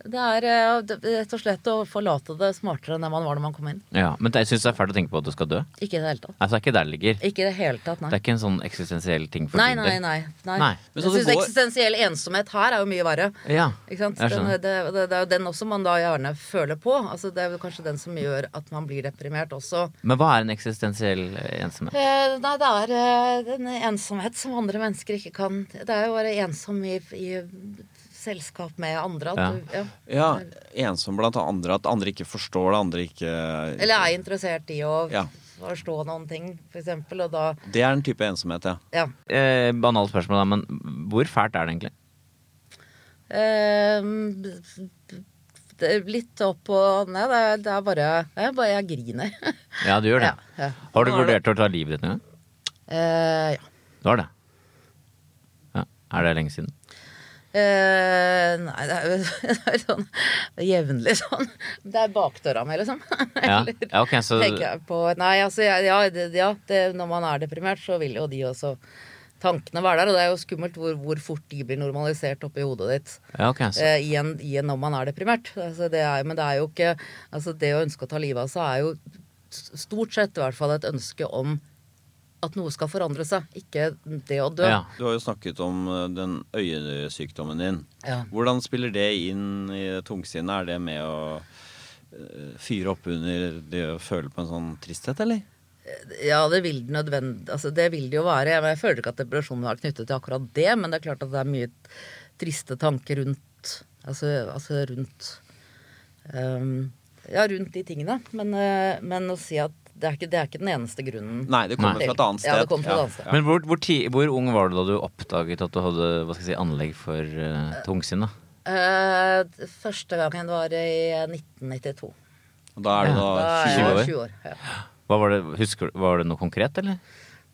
Det er eh, rett og slett å forlate det smartere enn det man var når man kom inn. Ja, Men jeg syns det er fælt å tenke på at du skal dø. Ikke i det hele tatt. Altså, det er ikke der det ligger. Ikke i det hele tatt, nei. Det er ikke en sånn eksistensiell ting for Nei, din nei, del. nei. nei. Nei. Men Jeg syns går- eksistensiell ensomhet her er jo mye verre. Ja, Ikke sant? Den, det, det, det er jo den også man da gjerne føler på. Altså, det er jo kanskje den som gjør at man blir deprimert også. Men hva er en eksistensiell eh, ensomhet? Eh, nei, det er eh, en ensomhet som andre mennesker ikke kan Det er jo å være ensom i, i selskap med andre. At Ja. Du, ja. Ja, ensom blant andre. At andre ikke forstår det, andre ikke Eller er interessert i å Ja. forstå noen ting, for eksempel. Og da Det er en type ensomhet, ja. Ja. Eh, banalt spørsmål, da, men hvor fælt er det egentlig? Eh, litt opp og ned. Det er, det er bare Jeg bare jeg griner. (laughs) Ja, du gjør det. Ja, ja. Har du er vurdert å ta livet ditt nå? Eh, ja. Du har det? Ja. Er det lenge siden? Eh, nei, (laughs) det er jo sånn jevnlig sånn. Det er bakdøra mi, liksom. (laughs) Ja, Eller ja ok, så tenker jeg på Nei, altså, ja, ja, det, ja det, når man er deprimert, så vil jo de også tankene være der. Og det er jo skummelt hvor, hvor fort de blir normalisert oppi hodet ditt ja, okay, så. uh, i, en, når man er deprimert. Altså, det er, men det er jo ikke Altså, det å ønske å ta livet av seg er jo stort sett i hvert fall et ønske om at noe skal forandre seg, ikke det å dø. Ja. Du har jo snakket om eh, den øyesykdommen din. Ja. Hvordan spiller det inn i tungsinnet? Er det med å eh, fyre opp under det å føle på en sånn tristhet, eller? Ja, det vil det nødvendig altså, Det vil det jo være. Jeg, jeg føler ikke at depresjonen er knyttet til akkurat det, men det er klart at det er mye triste tanker rundt Altså, altså rundt um, Ja, rundt de tingene. Men, eh, men å si at det er, ikke, det er ikke den eneste grunnen. Nei, det kommer Nei. fra et annet sted. Ja, det fra et annet sted. Men hvor, hvor, ti, hvor ung var du da du oppdaget at du hadde hva skal jeg si, anlegg for uh, tungsinn? da? Eh, første gangen var i 1992. Og da er du Ja. Da da er 20 jeg år? 20 år. Ja. Hva var det, husker, var det noe konkret, eller?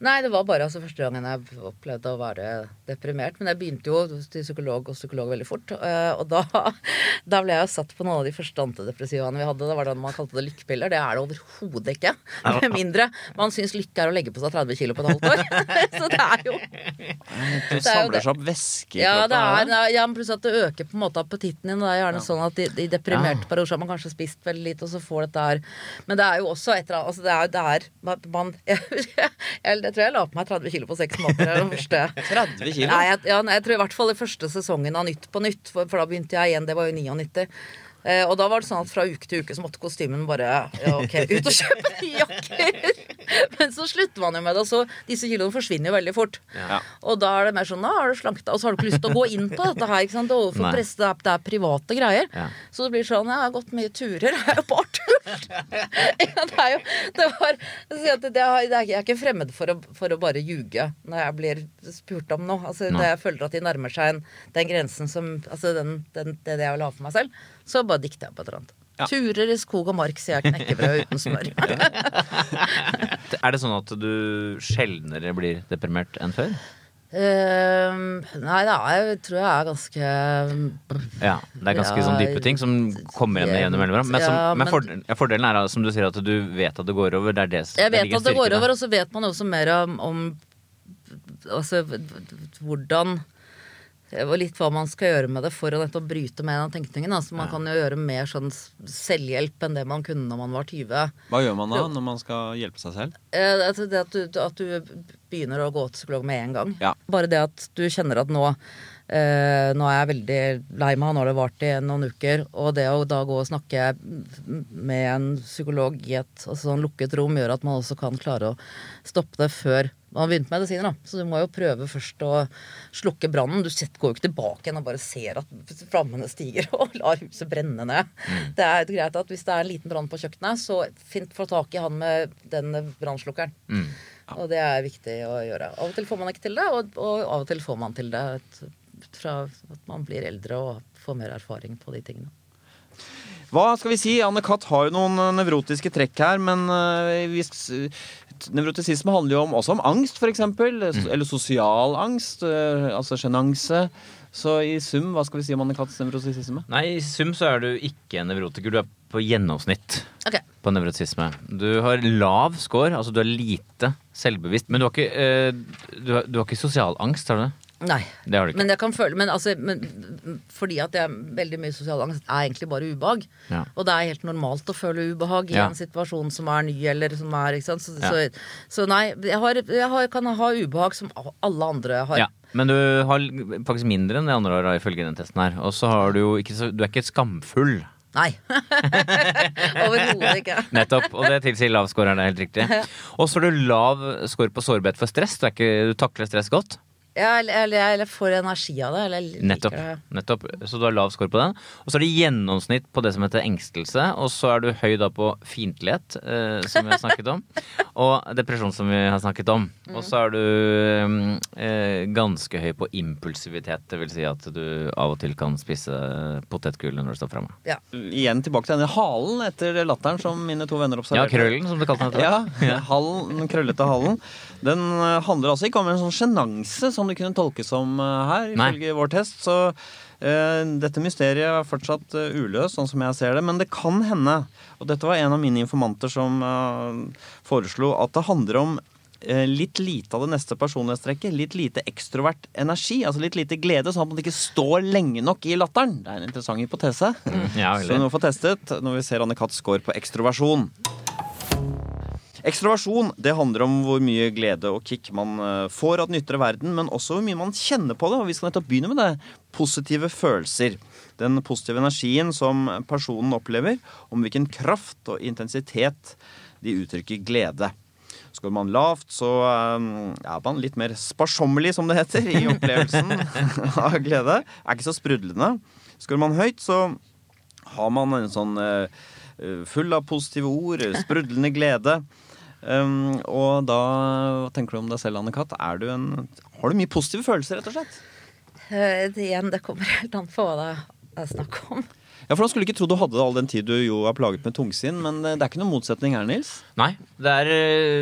Nei, det var bare altså, første gangen jeg opplevde å være deprimert. Men jeg begynte jo til psykolog og psykolog veldig fort. eh, Og da, (laughs) da ble jeg satt på noen av de første antidepressivaene vi hadde. Det var da man kalte det lykkepiller. Det er det overhodet ikke. Med (laughs) mindre man syns lykke er å legge på seg 30 kilo på et halvt år. (laughs) Så det er jo Du er jo samler seg opp væske i Ja, det kroppen, er, ja, men pluss at det øker på en måte appetitten din. Det er gjerne sånn at i, i deprimerte Ja. perioder har man kanskje spist veldig lite, og så får dette her Men det er jo også et eller annet altså det er, det er man, jeg, jeg, jeg, jeg tror jeg la på meg 30 kilo på seks måneder. Den første (laughs) 30 kilo? Nei, jeg, ja, jeg tror i hvert fall i første sesongen av Nytt på Nytt, for, for da begynte jeg igjen. Det var jo 99. Eh, og da var det sånn at fra uke til uke så måtte kostymen bare ja, ok, (laughs) ut og kjøpe nye jakker. Men så slutter man jo med det, og så disse kiloene forsvinner jo veldig fort. Ja. Og da er det mer sånn Nå har du slanket deg, og så har du ikke lyst til å gå inn på dette her. ikke sant? Er overfor presse, det er, det er private greier. Ja. Så det blir sånn Jeg har gått mye turer. Det er jo bare tull! ja, det er jo det var, jeg det er, det er, Jeg er ikke fremmed for å, for å bare ljuge når jeg blir spurt om noe. Altså, det jeg føler at de nærmer seg en, den grensen som Altså den, den, det jeg vil ha for meg selv, så bare dikter jeg på et eller annet. Ja. Turer i skog og mark, sier jeg knekkebrød uten smør. (laughs) Er det sånn at du sjeldnere blir deprimert enn før? Uh, nei, er, jeg tror jeg er ganske Ja, det er ganske Ja, sånn dype ting som kommer igjen igjen mellomrom. Men, som, Ja, men men- fordelen, fordelen er som du sier, at du vet at det går over. Det er det, Jeg vet at det går over, og så vet man også mer om, om altså, hvordan og litt hva man skal gjøre med det for å nettopp bryte med den tenkningen. Altså, man kan jo gjøre mer sånn selvhjelp enn det man kunne når man var 20. Hva gjør man da når man skal hjelpe seg selv? Eh, altså det at du, at du begynner å gå til psykolog med en gang. Ja. Bare det at du kjenner at nå eh, Nå er jeg veldig lei meg, nå har det vart i noen uker. Og det å da gå og snakke med en psykolog i et altså sånn lukket rom, gjør at man også kan klare å stoppe det før man har begynt med medisiner. da. Så du må jo prøve først å slukke brannen. Du sett går jo ikke tilbake igjen og bare ser at flammene stiger (laughs) og lar huset brenne ned. Det er greit at hvis det er en liten brann på kjøkkenet, så fint få tak i han med den brannslukkeren. Mm. Og det er viktig å gjøre. Av og til får man ikke til det, og, og av og til får man til det ut fra at man blir eldre og får mer erfaring på de tingene. Hva skal vi si? Anne Katt har jo noen nevrotiske trekk her, men eh, vi, s- nevrotisisme handler jo om, også om angst, f.eks. Eller sosial angst. eh, Altså sjenanse. Så i sum, hva skal vi si om Anne Katts nevrotisisme? Nei, i sum så er du ikke en nevrotiker. Du er på gjennomsnitt okay. på nevrotisme. Du har lav score, altså du er lite selvbevisst. Men du har ikke, eh, du har, du har ikke sosial angst, har du det? Nei. Det har du ikke. Men jeg kan føle Men altså men, fordi at jeg veldig mye sosial angst er egentlig bare ubehag. Ja. Og det er helt normalt å føle ubehag i Ja. en situasjon som er ny, eller som er ikke sant? Så, Ja. så, så nei, jeg, har, jeg har, kan ha ubehag som alle andre har. Ja, men du har faktisk mindre enn det andre har ifølge den testen her. Og så har du jo ikke så, Du er ikke skamfull. Nei. (laughs) Overhodet ikke. Nettopp. Og det tilsier lav score, er det helt riktig. (laughs) Og så har du lav score på sårbarhet for stress. Du, er ikke, du takler stress godt. Ja, eller, eller, eller får energi av det. Eller liker Nettopp. det. nettopp. Så du har lav score på den. Og så er det gjennomsnitt på det som heter engstelse. Og så er du høy da på fiendtlighet, eh, som vi har snakket om. (laughs) Og depresjon, som vi har snakket om. Og så er du eh, ganske høy på impulsivitet. Det vil si at du av og til kan spise potetgull når du står framme. Ja. Igjen tilbake til denne halen etter latteren som mine to venner Ja, krøllen, som du kalte den. etter. Ja, halen, den krøllete halen. Den eh, handler altså ikke om en sånn sjenanse som det kunne tolkes som eh, her, ifølge vår test. Så eh, dette mysteriet er fortsatt eh, uløst, sånn som jeg ser det. Men det kan hende, og dette var en av mine informanter som foreslo, at det handler om litt lite av det neste personlighetstrekket. Litt lite ekstrovert energi, altså litt lite glede, sånn at man ikke står lenge nok i latteren. Det er en interessant hypotese. Ja, Så vi må få testet når vi ser Anne Katts score på ekstroversjon. Ekstroversjon det handler om hvor mye glede og kick man eh, får av den ytre verden, men også hvor mye man kjenner på det. Og vi skal nettopp begynne med det. Positive følelser. Den positive energien som personen opplever, om hvilken kraft og intensitet de uttrykker glede. Skårer man lavt, så eh, er man litt mer sparsommelig, som det heter, i opplevelsen (laughs) av glede. Er ikke så sprudlende. Skårer man høyt, så har man en sånn eh, full av positive ord, sprudlende glede. Um, og da hva tenker du om deg selv, Anne Katt? Er du en, har du mye positive følelser, rett og slett? Eh, det, igjen, det kommer helt an på hva det er snakk om. Ja, for da skulle ikke tro du hadde det all den tid du jo er plaget med tungsinn, men det er ikke noen motsetning her, Nils. Nei, det er,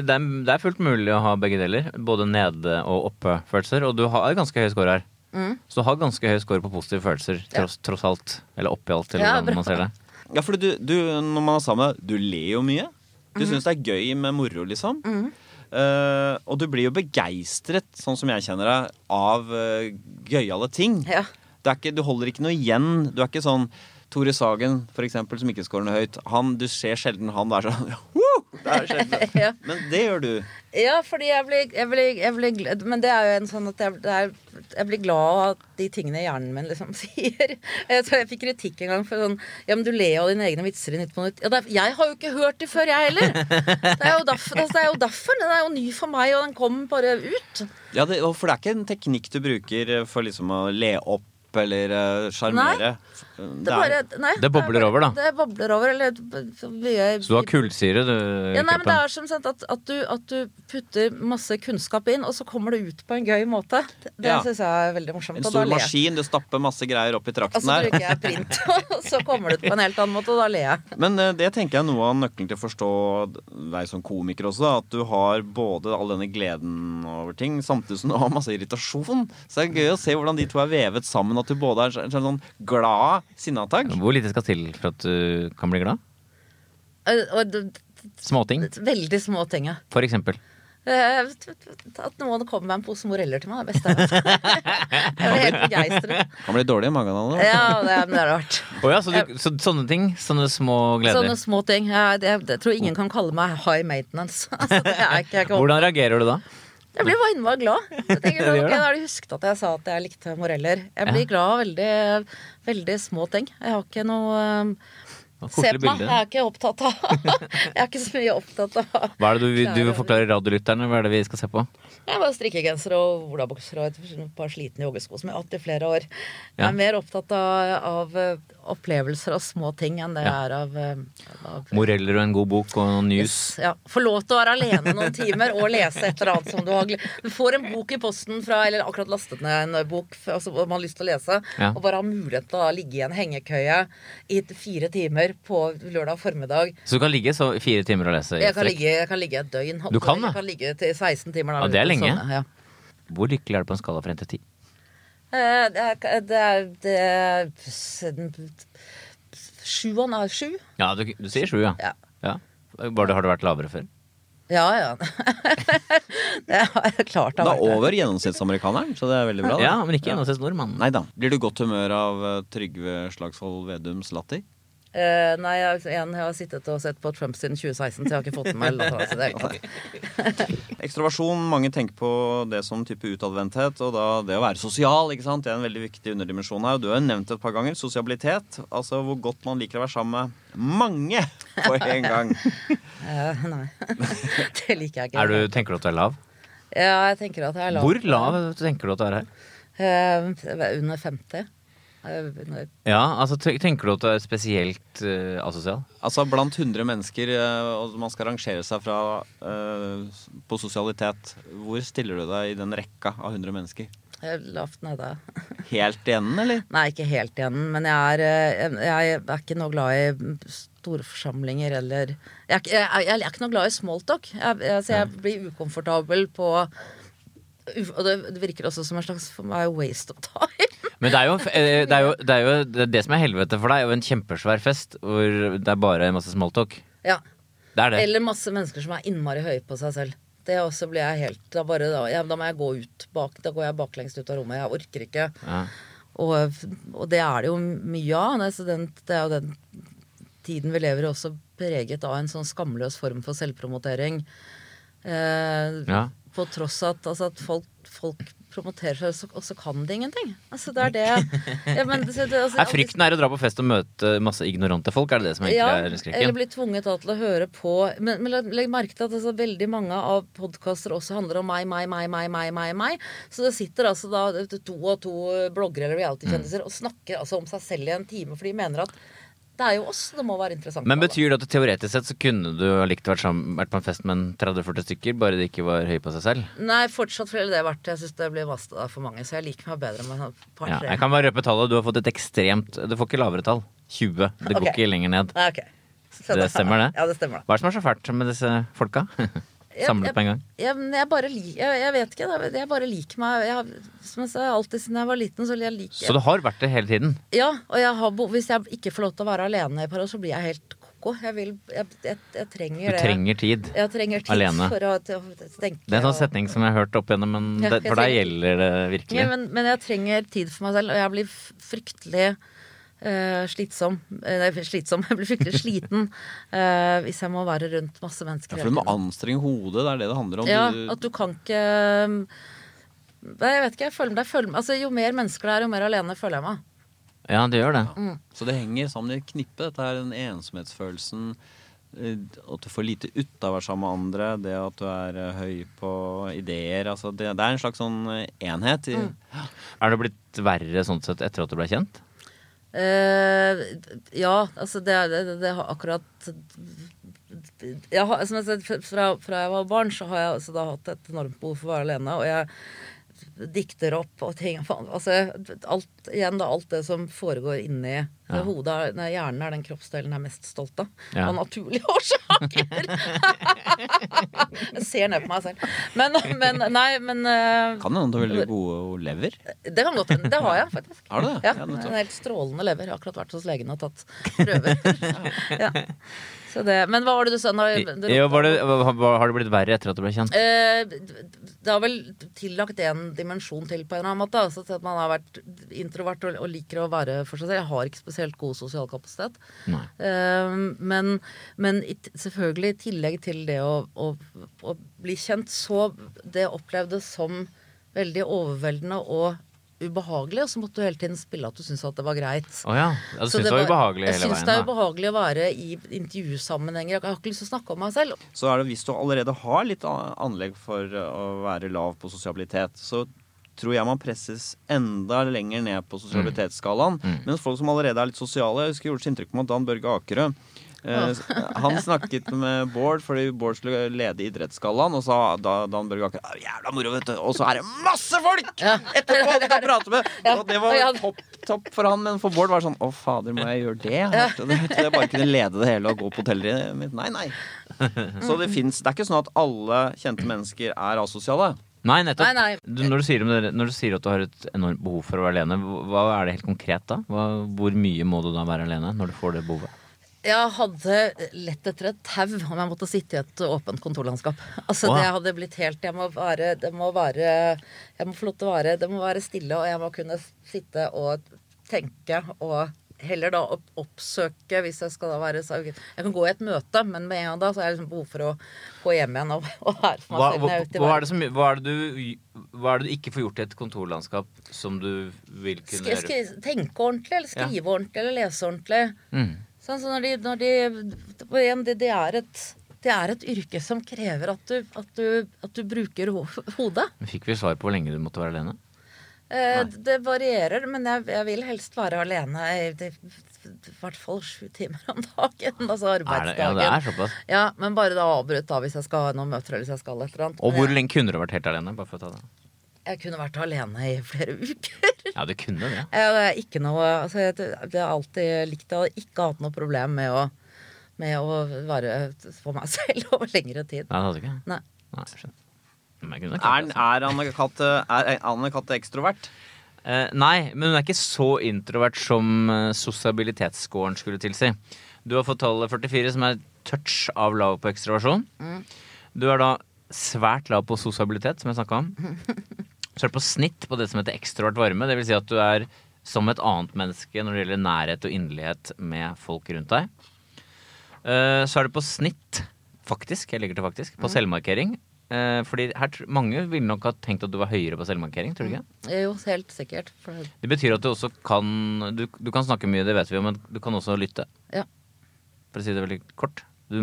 det, er, det er fullt mulig å ha begge deler. Både nede- og oppe-følelser. Og du har ganske høy score her. Mm. Så du har ganske høy score på positive følelser, tross, tross alt. Eller oppi alt, eller Ja, hvordan man ser det. Ja, for du, du, når man er sammen, du ler jo mye. Du syns det er gøy med moro, liksom. Eh, og du blir jo begeistret, sånn som jeg kjenner deg, av uh, gøyale ting. Ja. det er ikke, du holder ikke noe igjen. Du er ikke sånn Tore Sagen, for eksempel, som ikke scorer noe høyt. Han, du ser sjelden han der sånn (laughs) Det er. (laughs) Ja. Men det gjør du. Ja, fordi jeg blir, jeg blir, jeg blir glad, Men det er jo en sånn at jeg, det er, jeg blir glad av de tingene hjernen min liksom (laughs) sier. Jeg tror jeg fikk kritikk en gang for sånn Ja, men du ler av dine egne vitser i Nytt på Nytt. Ja, det er, jeg har jo ikke hørt de før, jeg heller. Det er, jo derfor, det er jo derfor. Den er jo ny for meg, og den kom bare ut. Ja, det, for det er ikke en teknikk du bruker for liksom å le opp eller sjarmere? sjarmere. Det, bare, nei, Det bobler det bare- over, da. Det bobler over, eller så mye Så du har kullsyre, du, Ja, nei, men det er som sagt at, at, du, at du putter masse kunnskap inn, og så kommer det ut på en gøy måte. Det, Ja. syns jeg er veldig morsomt. En stor maskin, du stapper masse greier opp i Og så der. bruker jeg print, (laughs) og så kommer det ut på en helt annen måte, og da ler jeg. Men eh, det tenker jeg er noe av nøkkelen til å forstå deg som komiker også. At du har både all denne gleden over ting, samtidig som du har masse irritasjon. Så det er gøy å se hvordan de to er vevet sammen. At du både er en sånn glad sinneattakk. Hvor lite skal til for at du kan bli glad? Eh, Småting, veldig små ting, ja. for eksempel. Eh, At noen kommer med en pose moreller til meg, er det beste jeg vet. Jeg blir helt begeistret. Han blir dårlig i magen av det. Ja, det, men det er rart. Oh, ja, så, du, så sånne ting? Sånne små gleder? Sånne små ting. Jeg, jeg, jeg tror ingen kan kalle meg high maintenance. (laughs) Altså, det er ikke, jeg, ikke Hvordan reagerer du da? Jeg blir bare innmari glad. Jeg tenker, (laughs) okay, gjør ok. Da har de husket at jeg sa at jeg likte moreller. Jeg blir Ja. glad av veldig, veldig små ting. Jeg har ikke noe um, Se på meg, jeg er ikke opptatt av (laughs) Jeg er ikke så mye opptatt av Hva er det du, du vil forklare radiolytterne? Hva er det vi skal se på? Jeg bare strikkegenser og olabukser og et par slitne joggesko som jeg har hatt i flere år. Jeg er mer opptatt av, av opplevelser av små ting enn det Ja. er av, eh, av Moreller og en god bok og noen news. Yes, ja. Få lov til å være alene noen timer og lese et eller annet som du har Du får en bok i posten fra Eller akkurat lastet ned en bok altså, man har lyst til å lese, Ja. og bare har mulighet til å ligge i en hengekøye i fire timer på lørdag formiddag. Så du kan ligge så fire timer og lese Jeg kan ligge, jeg kan ligge et døgn. Du kan da? Jeg kan ligge til 16 timer. da. Ja, det er lenge. Sånn, ja. Hvor lykkelig er du på en skala fra 1 til 10? Eh, Det er, Sjuan er, Sju? Ja, du, du sier sju, ja. Ja. ja. Bare, har det vært lavere før? Ja, ja. (laughs) det har jeg klart. Det er over gjennomsnittsamerikaneren, så det er veldig bra. da. Ja, men ikke gjennomsnittsnordmannen. Nei da. Blir du godt humør av Trygve Slagsvold Vedums latter? Eh, nei, jeg, igjen, jeg har sittet og sett på Trump siden 2016, så jeg har ikke fått med meg latteren, så det ikke- (laughs) Ekstroversjon, mange tenker på det som type utadvendthet, og da det å være sosial, ikke sant, det er en veldig viktig underdimensjon her. Og du har jo nevnt et par ganger sosialitet, altså hvor godt man liker å være sammen med mange på en (laughs) gang. uh, Nei. (laughs) det liker jeg ikke. Er du, tenker du at du er lav? Ja, jeg tenker at jeg er lav. Hvor lav tenker du at du er her? Uh, under 50. Når- Ja, altså Tenker du at du er spesielt uh, asosial? Altså blant 100 mennesker, uh, og man skal rangere seg fra uh, på sosialitet. Hvor stiller du deg i den rekka av 100 mennesker? Er lavt nede. (laughs) Helt i enden, eller? Nei, ikke helt igjen, men jeg er, jeg er ikke noe glad i store forsamlinger eller Jeg er, jeg, er- jeg er ikke noe glad i smalltalk. Jeg, jeg, så jeg blir ukomfortabel på Og det, det virker også som en slags for meg waste of time. (laughs) Men det er, jo, eh, det, er jo, det er jo det, som er helvete for deg, jo en kjempesvær fest hvor det er bare masse smalltalk. Ja. Er. Eller masse mennesker som er innmari høye på seg selv. Det også blir jeg helt Da, bare, da, ja, da må jeg gå ut bak. Da går jeg baklengs ut av rommet. Jeg orker ikke. Ja. Og, og det er det jo mye av. Den, det er jo den tiden vi lever i også preget av en sånn skamløs form for selvpromotering. Eh, Ja. På tross av at, altså, at folk, folk promoterer seg, og så kan de ingenting. Altså, det er det ja, men, det, det, altså, Er frykten er å dra på fest og møte masse ignorante folk? Er det det som egentlig ja, er eller bli tvunget da, til å høre på Men, men legg merke til at altså, veldig mange av podkaster også handler om meg, meg, meg, meg, meg, meg, meg. Så det sitter altså da to og to bloggere eller reality-kjendiser Mm. og snakker altså om seg selv i en time, for de mener at det er jo oss, det må være interessant. Men betyr det at teoretisk sett så kunne du likt vært, sammen, vært på en fest med en 30-40 stykker, bare de ikke var høye på seg selv? Nei, fortsatt ville det vært Jeg syns det blir masse av for mange, så jeg liker meg bedre med et par-tre. jeg kan bare røpe tallet. Du har fått et ekstremt Du får ikke lavere tall. 20. Det går okay. ikke lenger ned. Nei, ok. Det stemmer det? Ja, det stemmer. Hva er det som er så fælt med disse folka? (laughs) Samlet jeg- på en gang. Jeg, jeg bare jeg, jeg vet ikke. Jeg bare liker meg Som jeg sa, alltid siden jeg var liten, så jeg liker Så det har vært det hele tiden? Ja, og har, hvis jeg ikke får lov til å være alene i et par år, så blir jeg helt ko-ko. Jeg, vil, jeg, jeg, jeg Du trenger det. trenger tid. Jeg trenger tid alene. for å, til tenke. Det er en sånn setning som jeg har hørt opp igjennom, men det, for deg gjelder det virkelig. Ja, men, men jeg trenger tid for meg selv, og jeg blir fryktelig eh, slitsom. Eh, Nei, slitsom. (laughs) Jeg blir fryktelig sliten uh, hvis jeg må være rundt masse mennesker. Ja, for du må anstrenge hodet, det er det det handler om. Ja, Du- at du kan ikke Nei, Jeg vet ikke. Jeg føler, jeg føler, altså, jo mer mennesker det er, jo mer alene føler jeg meg. Ja, det gjør det. Mm. Så det henger sammen i et knippe, dette er den ensomhetsfølelsen. At du får lite ut av å være sammen med andre, det at du er høy på ideer. Altså det, det er en slags sånn enhet. I, Mm. Er det blitt verre sånn sett etter at du ble kjent? Eh, ja, altså det, det, det har akkurat jeg har, som jeg sa, fra, fra jeg var barn, så har jeg altså da hatt et enormt behov for å være alene. Og jeg dikter opp og ting altså, alt, Igjen da, alt det som foregår inni Ja. hodet. er- hjernen er den kroppsdelen jeg er mest stolt av. Ja. Av naturlige (laughs) årsaker! jeg ser ned på meg selv. Men, men nei, men uh, Kan hende du har veldig gode lever. det kan godt hende. Det har jeg faktisk. Har du det? Ja. En helt strålende lever. Jeg har akkurat vært hos legen og tatt prøver. (laughs) ja. Så det, men hva var det du sa? Nå, det- jo, var det, har det blitt verre etter at du ble kjent? Uh, det har vel tillagt en dimensjon til på en eller annen måte. Altså at man har vært introvert og, og liker å være for seg selv. Jeg har ikke spesielt god sosial kapasitet. Nei. Eh, men men i, selvfølgelig i tillegg til det å, å, å bli kjent, så det opplevdes som veldig overveldende og ubehagelig. Og så måtte du hele tiden spille at du syntes at det var greit. Oh ja. ja. Du Så syns det var ubehagelig Jeg hele syns det er ubehagelig å være i intervjusammenhenger. Jeg har ikke lyst til å snakke om meg selv. Så er det hvis du allerede har litt anlegg for eh, å være lav på sosialitet, så tror jeg man presses enda lenger ned på sosialitetsskalaen. Mm. Mens folk som allerede er litt sosiale Jeg husker jeg gjorde inntrykk på Dan Børge Akerø. Eh, han snakket med Bård fordi Bård skulle lede Idrettsgallaen, og sa da Dan Børge Akerø er Jævla moro, vet du. Og så er det masse folk etterpå du kan prate med! Og det var topp, topp for han, men for Bård var det sånn Å, fader, må jeg gjøre det? Jeg trodde jeg trodde jeg bare kunne lede det hele og gå på hotellet mitt. Nei, nei. Så det fins Det er ikke sånn at alle kjente mennesker er asosiale. Nei, nettopp. Nei, nei. Du, når, du sier, når du sier at du har et enormt behov for å være alene, hva er det helt konkret da? Hva, hvor mye må du da være alene når du får det behovet? Jeg hadde lett etter et tau om jeg måtte sitte i et åpent kontorlandskap. Altså wow. Det hadde blitt helt Jeg må være Det må være Jeg må få lov til å være Det må være stille, og jeg må kunne sitte og tenke og Heller da oppsøke hvis jeg skal da være så- Jeg kan gå i et møte, men med en gang da så har jeg liksom behov for å gå hjem igjen og, (laughs) og være for meg Hva, selv. hva, hva, er det som, hva, er du, hva er det du ikke får gjort i et kontorlandskap som du vil kunne skri, skri- tenke ordentlig, eller skrive ordentlig, eller lese ordentlig. Mm. Sånn, så når de, når de det, det, er et, det er et yrke som krever at du, at du, at du bruker ho hodet. Fikk vi svar på hvor lenge du måtte være alene? Eh, det varierer, men jeg, jeg vil helst være alene i, det, hvert fall sju timer om dagen. (laughs) Altså arbeidsdagen. det, ja, det er såpass. Ja, men bare da avbrutt da hvis jeg skal ha noen møter eller hvis jeg skal et eller annet. Og hvor lenge kunne du vært helt alene? Bare for å ta det. jeg kunne vært alene i flere (laughs) uker. Ja, du kunne det. Er ikke noe altså, jeg, det har alltid likt Jeg har ikke hatt noe problem med å, med å være for meg (laughs) selv over lengre tid. Nei, det hadde du ikke? Nei. Nei, jeg skjønner. Men jeg kunne nok Er, er Anne-Cath er ekstrovert? Uh, nei, men hun er ikke så introvert som uh, sosialitetsscoren skulle tilsi. Du har fått tallet 44, som er touch av lav på ekstroversjon. Du er da svært lav på sosialitet, som jeg snakka om. (laughs) Så er du på snitt på det som heter ekstrovert varme. Det vil si at du er som et annet menneske når det gjelder nærhet og inderlighet med folk rundt deg. Uh, så er du på snitt, faktisk, jeg legger til faktisk, på selvmarkering. Eh, fordi her, mange ville nok ha tenkt at du var høyere på selvmarkering, tror du ikke? Jo, helt sikkert. For, Det betyr at du også kan du, du kan snakke mye, det vet vi jo, men du kan også lytte. ja. For å si det veldig kort. Du,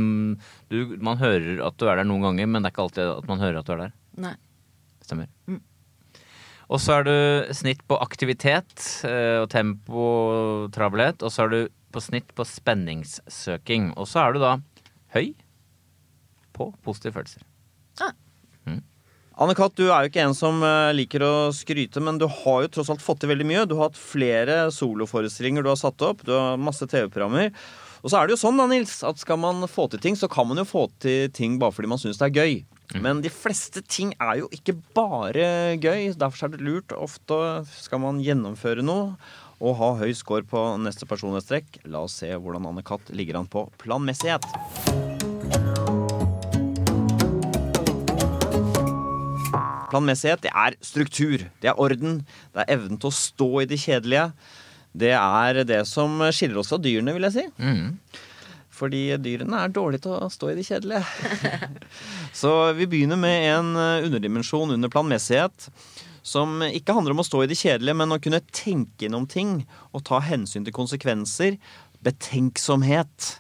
du, man hører at du er der noen ganger, men det er ikke alltid at man hører at du er der. Nei. Stemmer. Og så er du snitt på aktivitet eh, og tempo og travelhet. Og så er du på snitt på spenningssøking. Og så er du da høy på positive følelser. Anne-Cath, du er jo ikke en som eh, liker å skryte, men du har jo tross alt fått til veldig mye. Du har hatt flere soloforestillinger du har satt opp, du har masse TV-programmer. Og så er det jo sånn da, Nils, at skal man få til ting, så kan man jo få til ting bare fordi man syns det er gøy. Men de fleste ting er jo ikke bare gøy. Derfor er det lurt. Ofte skal man gjennomføre noe og ha høy score på neste personlighetstrekk. La oss se hvordan Anne-Cath ligger an på planmessighet. Planmessighet det er struktur, det er orden, det er evnen til å stå i det kjedelige. Det er det som skiller oss fra dyrene, vil jeg si. Mm. Fordi dyrene er dårlige til å stå i det kjedelige. (laughs) Så vi begynner med en eh, underdimensjon under planmessighet. Som ikke handler om å stå i det kjedelige, men å kunne tenke gjennom ting og ta hensyn til konsekvenser. Betenksomhet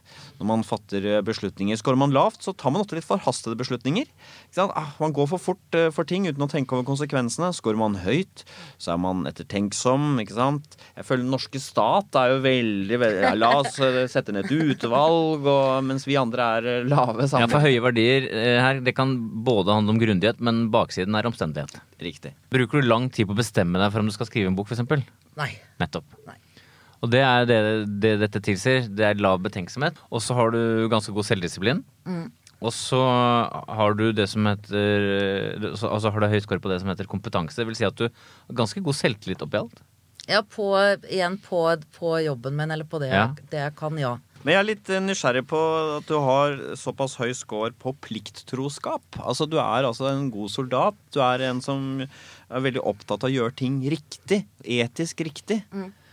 når man fatter eh, beslutninger. Skårer man lavt, så tar man ofte litt forhastede beslutninger. Ikke sant? Ah, man går for fort eh, for ting uten å tenke over konsekvensene. Skårer man høyt, så er man ettertenksom. ikke sant? Jeg føler den norske stat er jo veldig, veldig ja, La oss eh, sette ned et utvalg, og, mens vi andre er lave sammen. Ja, for høye verdier her, det kan både handle om grundighet, men baksiden er omstendighet. Riktig. Bruker du lang tid på å bestemme deg for om du skal skrive en bok, f.eks.? Nei. Nettopp. Nei. Og det er det, det dette tilsier. Det er lav betenksomhet. Og så har du ganske god selvdisiplin. Og så har du det som heter Altså har du høy score på det som heter kompetanse. Det vil si at du har ganske god selvtillit oppi alt. Ja, på, igjen på, på jobben min, eller på det, Ja. det jeg kan, ja. Men jeg er litt eh, nysgjerrig på at du har såpass høy score på plikttroskap. Altså Du er altså en god soldat. Du er en som er veldig opptatt av å gjøre ting riktig. Etisk riktig.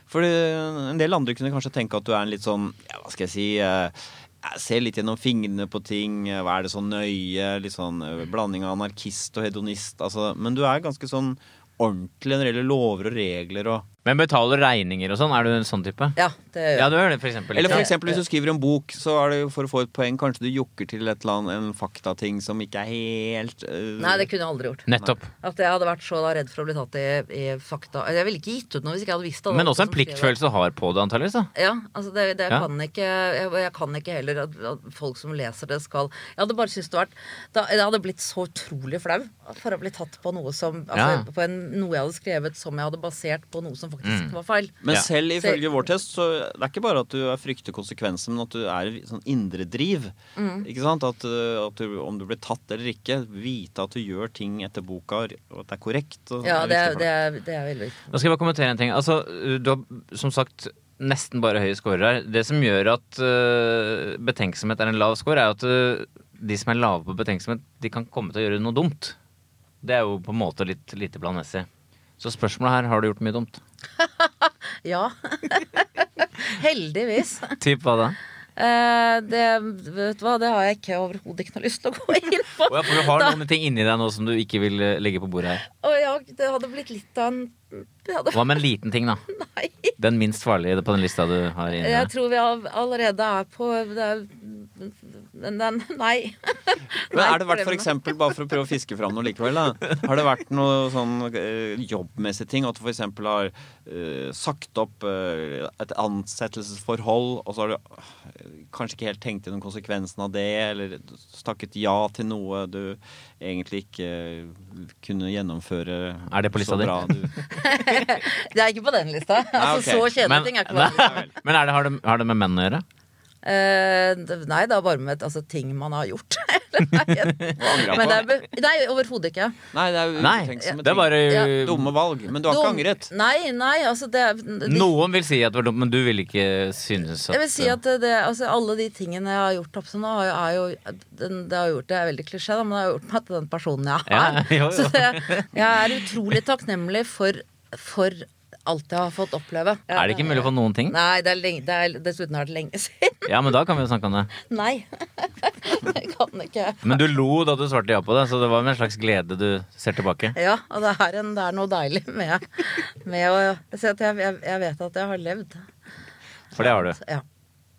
For en del andre kunne kanskje tenke at du er en litt sånn ja, Hva skal jeg si eh, jeg ser litt gjennom fingrene på ting. eh, Hva er det så nøye? Litt sånn eh, blanding av anarkist og hedonist. Altså, men du er ganske sånn ordentlig når det gjelder lover og regler og Men betaler regninger og sånn, er du en sånn type? Ja, det gjør Ja, du gjør det, for eksempel. Eller for eksempel hvis du skriver en bok, så er det jo for å få et poeng. Kanskje du jokker til et eller annet, en faktating som ikke er helt øh, Nei, det kunne jeg aldri gjort. Nettopp. At jeg hadde vært så da redd for å bli tatt i, i fakta Jeg ville ikke gitt ut noe hvis ikke jeg hadde visst det. Men også en pliktfølelse du har på det, antakeligvis. Ja, altså det, det Ja. kan ikke jeg, jeg kan ikke heller at, at folk som leser det, skal Jeg hadde bare syntes det vært da, Jeg hadde blitt så utrolig flau for å bli tatt på noe som altså, Ja. På en, noe jeg hadde skrevet som jeg hadde basert på noe som faktisk var feil. Men Ja. selv ifølge vår test, så det er ikke bare at du er frykter konsekvensen, men at du er i sånn indre driv. Mm. Ikke sant? At, øh, at du, om du blir tatt eller ikke, vite at du gjør ting etter boka, og at det er korrekt. Og, Ja, det er, det er, det er veldig viktig. Da skal jeg bare kommentere en ting. Altså, du har som sagt nesten bare høye scorer her. Det som gjør at uh, betenksomhet er en lav score, er at uh, de som er lave på betenksomhet, de kan komme til å gjøre noe dumt. Det er jo på en måte litt lite planmessig. Så spørsmålet her, har du gjort mye dumt? (laughs) Ja. (laughs) Heldigvis. Typ hva da? Eh, det, vet du hva, det har jeg ikke overhodet ikke noe lyst til å gå inn på. oh, ja, for du har noen ting inni deg nå som du ikke vil øh, legge på bordet her. Oh, ja, det hadde blitt litt av en hadde, Hva med en liten ting, da? (laughs) Nei. Den minst farlige på den lista du har inni Jeg tror vi allerede er på det er den, den, nei. (laughs) Men er det vært for eksempel, bare for å prøve å fiske fram noe likevel, da. Har det vært noe sånn eh, jobbmessige ting? At du eksempel har uh, sagt opp uh, et ansettelsesforhold, og så har du uh, kanskje ikke helt tenkt gjennom konsekvensen av det, eller stakket ja til noe du egentlig ikke kunne gjennomføre Er det på lista di? (laughs) Det er ikke på den lista. Altså, ok. Så kjedelige ting er ikke på den lista. (laughs) men er det, har, det, har det med menn å gjøre? Eh, nei, det er bare med altså, ting man har gjort. (laughs) Men det er nei overhodet ikke. Nei, det er Nei, utenksomme det er ting. bare Ja. Dumme valg. Men du har ikke angret. Nei, nei, altså det de, Noen vil si at det var dumt, men du vil ikke synes at Jeg vil si at det, altså, alle de tingene jeg har gjort opp til nå, er jo- er Det har gjort det er veldig klisjé, men det har gjort meg til den personen jeg Ja, er. (laughs) jo, jo. Så det, jeg er utrolig takknemlig for, for alt jeg har fått oppleve. Er det ikke mulig å få noen ting? Nei, det er lenge, det er, dessuten har det lenge siden. Ja, men da kan vi jo snakke om det. Nei. (laughs) det kan ikke. Men du lo da du svarte ja på det, så det var med en slags glede du ser tilbake. Ja, og det er, en, det er noe deilig med, med å si at jeg, jeg, jeg vet at jeg har levd. For det har du. Ja.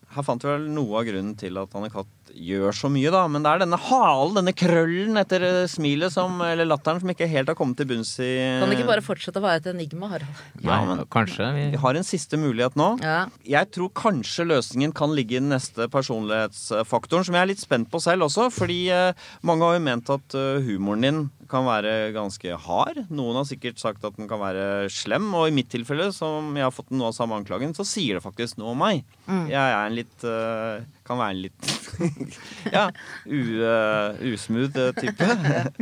Her fant vi vel noe av grunnen til at Anne Katt gjør så mye, da. Men det er denne halen, denne krøllen etter eh, smilet som, eller latteren som ikke helt har kommet til bunns i Kan det ikke bare fortsette å være et enigma, Harald? Ja, men- kanskje. Vi... Vi har en siste mulighet nå. Ja. Jeg tror kanskje løsningen kan ligge i den neste personlighetsfaktoren, som jeg er litt spent på selv også. Fordi eh, mange har jo ment at eh, humoren din kan være ganske hard. Noen har sikkert sagt at den kan være slem. Og i mitt tilfelle, som jeg har fått noe av samme anklagen, så sier det faktisk noe om meg. Jeg er en litt eh, Kan være en litt (laughs) Ja, eh, usmooth type.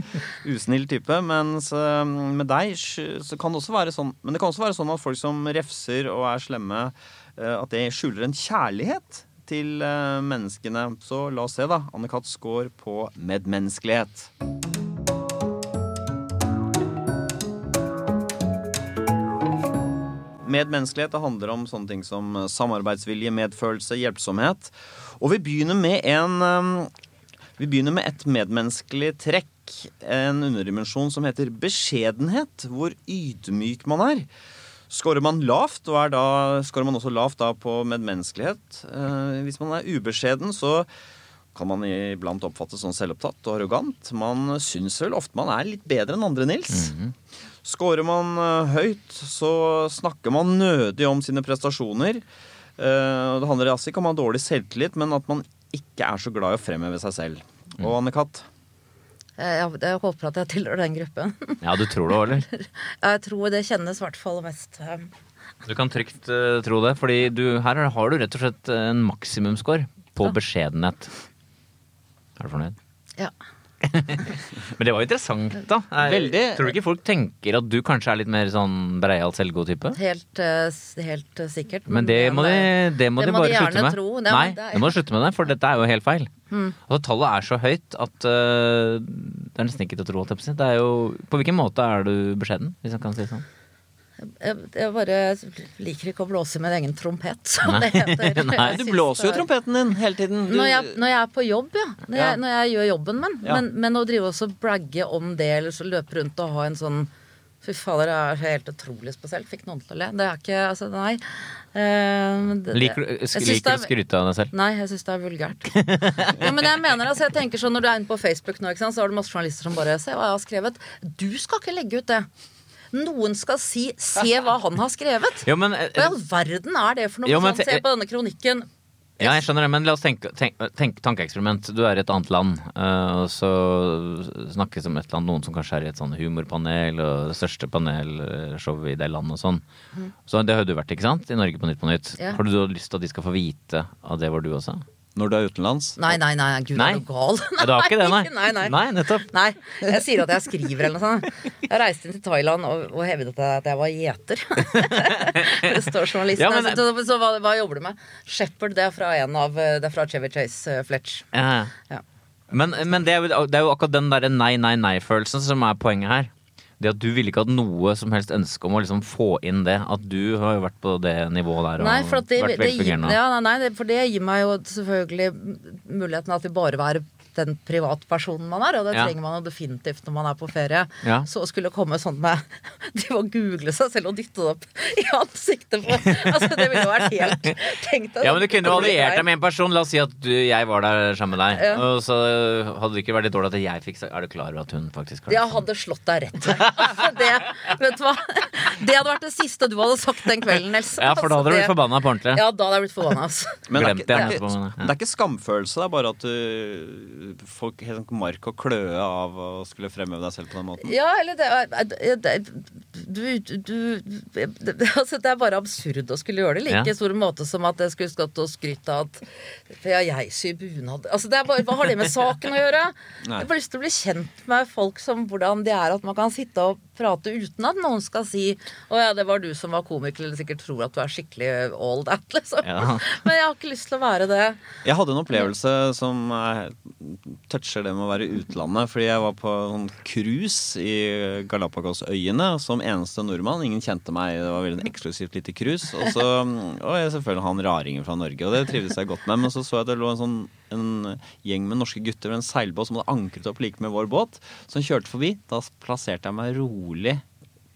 (laughs) Usnill type. Mens med deg så kan det også være sånn Men det kan også være sånn at folk som refser og er slemme, eh, at det skjuler en kjærlighet til eh, menneskene. Så la oss se, da. Anne-Kat. Skaar på medmenneskelighet. Medmenneskelighet det handler om sånne ting som eh, samarbeidsvilje, medfølelse, hjelpsomhet. Og vi begynner med en eh, Vi begynner med et medmenneskelig trekk. En underdimensjon som heter beskjedenhet. Hvor ydmyk man er. Skårer man lavt, og da, skårer man også lavt da på medmenneskelighet. Eh, hvis man er ubeskjeden, så kan man iblant oppfattes som selvopptatt og arrogant. Man syns vel ofte man er litt bedre enn andre, Nils. Skårer man eh, høyt, så snakker man nødig om sine prestasjoner. Eh, det handler altså ikke om å ha dårlig selvtillit, men at man ikke er så glad i å fremheve seg selv. Og Anne-Kat. Jeg, jeg, jeg håper at jeg tilhører den gruppen. (laughs) Ja, du tror det òg, eller? (laughs) Jeg tror det kjennes i hvert fall mest eh, Du kan trygt uh, tro det, fordi du, her har du rett og slett en maksimumscore på beskjedenhet. Er du fornøyd? Ja. Men det var jo interessant, da. Veldig. Tror du ikke folk tenker at du kanskje er litt mer sånn breial selvgod-type? Helt, eh, helt eh, sikkert. Men det må de, det må det de må bare de slutte med. tro. Det- Nei, det er- det må de slutte med det, for dette er jo helt feil. Mm. Altså, tallet er så høyt at uh, det er nesten ikke til å tro. Det er jo, på hvilken måte er du beskjeden, hvis jeg kan si det sånn? Jeg, jeg bare liker ikke å blåse min egen trompet, som Nei. det heter. (laughs) Nei, Du blåser jo trompeten din hele tiden. Du, Når jeg, når jeg er på jobb, ja. Når, Ja. Jeg, når jeg gjør jobben min. Ja. Men, men å drive også bragge om det, eller så løpe rundt og ha en sånn Fy fader, det er helt utrolig spesielt. Fikk noen til å le. Det er ikke Altså, nei. Uh, det- Liker, du- å skryte av deg selv? Nei, jeg syns det er vulgært. ja, men jeg mener altså, jeg tenker sånn Når du er inne på Facebook nå, ikke sant, så har du masse journalister som bare Se hva jeg har skrevet. Du skal ikke legge ut det. Noen skal si 'se hva han har skrevet'. Ja, men, eh, Hva i all verden er det for noe? Ja, men sånn, se på denne kronikken. Ja, jeg skjønner det, men la oss tenke, tenke, tenke tankeeksperiment. Du er i et annet land, eh, og så snakkes det om et eller annet noen som kanskje er i et sånn humorpanel og det største panelshowet i det landet og sånn. Så det har du vært, ikke sant? I Norge på Nytt på Nytt. Ja. Har du lyst til at de skal få vite av det var du også? Når du er utenlands. Nei, nei, nei, gud, Nei. er du gal? Nei, det er ikke det, nei? (laughs) nei, nei. Nei, nettopp. Nei, jeg sier at jeg skriver eller noe sånt. Jeg reiste inn til Thailand og, og hevdet at jeg var gjeter. (laughs) det står journalisten Ja, men- her. Så, så hva, hva jobber du med? Shepherd, det er fra en av Det er fra Chevy Chase uh, Fletch. Ja. Ja. Men, men det, er jo, det er jo akkurat den derre nei, nei, nei-følelsen som er poenget her. Det at du ville ikke hatt noe som helst ønske om å liksom få inn det. At du har jo vært på det nivået der og Nei, for, det, vært det, gir, ja, nei, nei, for det gir meg jo selvfølgelig muligheten at vi bare være den privatpersonen man er, og det Ja. trenger man jo definitivt når man er på ferie. Ja. Så å skulle komme sånn med (laughs) De må google seg selv og dytte det opp i ansiktet på Altså, det ville jo vært helt Tenk deg Ja, men du kunne jo alliert deg med en person. La oss si at du, jeg var der sammen med deg. Ja. Og så hadde det ikke vært litt dårlig at jeg fikk sagt Er du klar over at hun faktisk har Jeg hadde slått deg rett. Altså, det, vet du hva? Det hadde vært det siste du hadde sagt den kvelden, Nels. Ja, for da hadde du Altså, blitt det- forbanna på ordentlig. Ja, da hadde jeg blitt forbanna, altså. Men det er, ikke, det, er det er ikke skamfølelse, det er bare at du får helt sånn mark og kløe av å skulle fremheve deg selv på den måten. Ja, eller det er det, du, du det, (laughs) altså, det er bare absurd å skulle gjøre det like Ja. stor måte som at jeg skulle stått og skrytt av at ja, jeg syr bunad Altså, det er bare, Hva har det med saken å gjøre? Jeg har bare lyst til å bli kjent med folk som hvordan det er, at man kan sitte og prate uten at noen skal si 'Å ja, det var du som var komiker', eller sikkert tror at du er skikkelig all that, (laughs) liksom. Ja. Men jeg har ikke lyst til å være det. Jeg hadde en opplevelse som toucher det med å være i utlandet. Fordi jeg var på en cruise i Galapagosøyene som eneste nordmann. Ingen kjente meg. Det var veldig en eksklusivt lite cruise. Og så og jeg selvfølgelig han raringen fra Norge, og det trivdes jeg godt med. Men så så jeg at det lå en sånn en gjeng med norske gutter ved en seilbåt som hadde ankret opp like med vår båt, som kjørte forbi. Da plasserte jeg meg rolig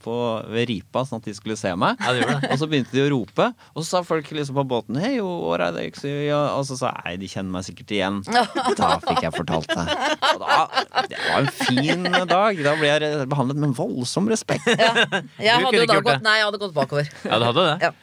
på, ved ripa, sånn at de skulle se meg. Ja, det det. Og så begynte de å rope, og så sa folk liksom på båten Hei, hvor er det? Ja, og så sa jeg nei, de kjenner meg sikkert igjen. (laughs) Da fikk jeg fortalt det. Og da, det var en fin dag. Da ble jeg behandlet med voldsom respekt. Jeg hadde jo da gått Nei, jeg hadde gått bakover. Ja, du hadde det. Ja.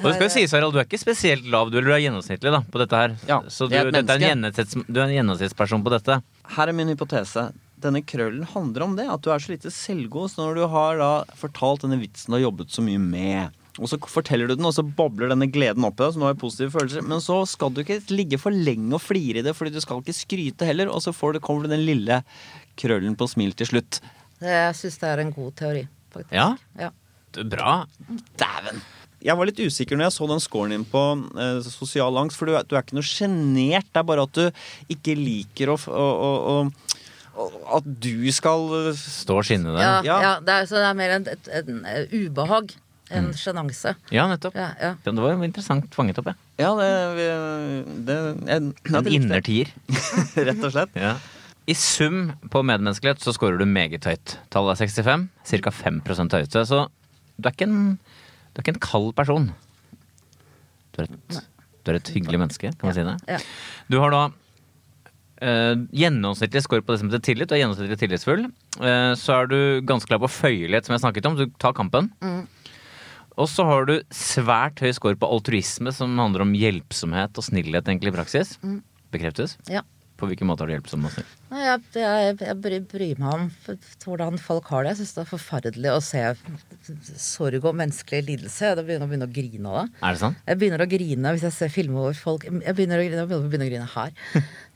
Og det skal jo sies, Harald, du er ikke spesielt lav, du, eller du er gjennomsnittlig da, på dette her. Ja, Så du, er dette er en gjennomsnitts, du er en gjennomsnittsperson på dette. Her er min hypotese. Denne krøllen handler om det, at du er så lite selvgod. Så når du har da fortalt denne vitsen du har jobbet så mye med, og så forteller du den, og så bobler denne gleden opp i deg, så nå har jeg positive følelser, men så skal du ikke ligge for lenge og flire i det, fordi du skal ikke skryte heller, og så får du, kommer du den lille krøllen på smil til slutt. Jeg syns det er en god teori, faktisk. Ja, Ja. det er bra. Dæven! Jeg var litt usikker når jeg så den scoren din på eh, sosial angst, for du, er- du er ikke noe sjenert. Det er bare at du ikke liker å, å, å, å, At du skal eh, Stå og skinne Ja, der. ja. Ja. det, er, så det er mer en, et, en, eh, ubehag En sjenanse. Ja, nettopp. Ja, ja. Ja, Det var jo interessant fanget opp, ja. Ja, det, vi- det jeg, En innertier. (laughs) Rett og slett. Ja. I sum på medmenneskelighet så scorer du meget høyt. Tallet er 65, ca. 5% høyeste. Så du er ikke en, du er ikke en kald person. Du er et, du er et hyggelig menneske, kan man si det. Ja. Du har da Uh, gjennomsnittlig score på det som heter tillit. Du er gjennomsnittlig tillitsfull. Uh, så er du ganske klar på føyelighet, som jeg snakket om. Du tar kampen. Og så har du svært høy score på altruisme, som handler om hjelpsomhet og snillhet egentlig i praksis. Bekreftes. ja. På hvilken måte har du hjulpsom og snill? Jeg, jeg, jeg bry- bryr meg om hvordan folk har det. Jeg syns det er forferdelig å se sorg og menneskelig lidelse. Jeg begynner begynner å grine av det. Er det sant? Jeg begynner å grine hvis jeg ser filmer over folk Jeg begynner å grine, jeg begynner å grine her.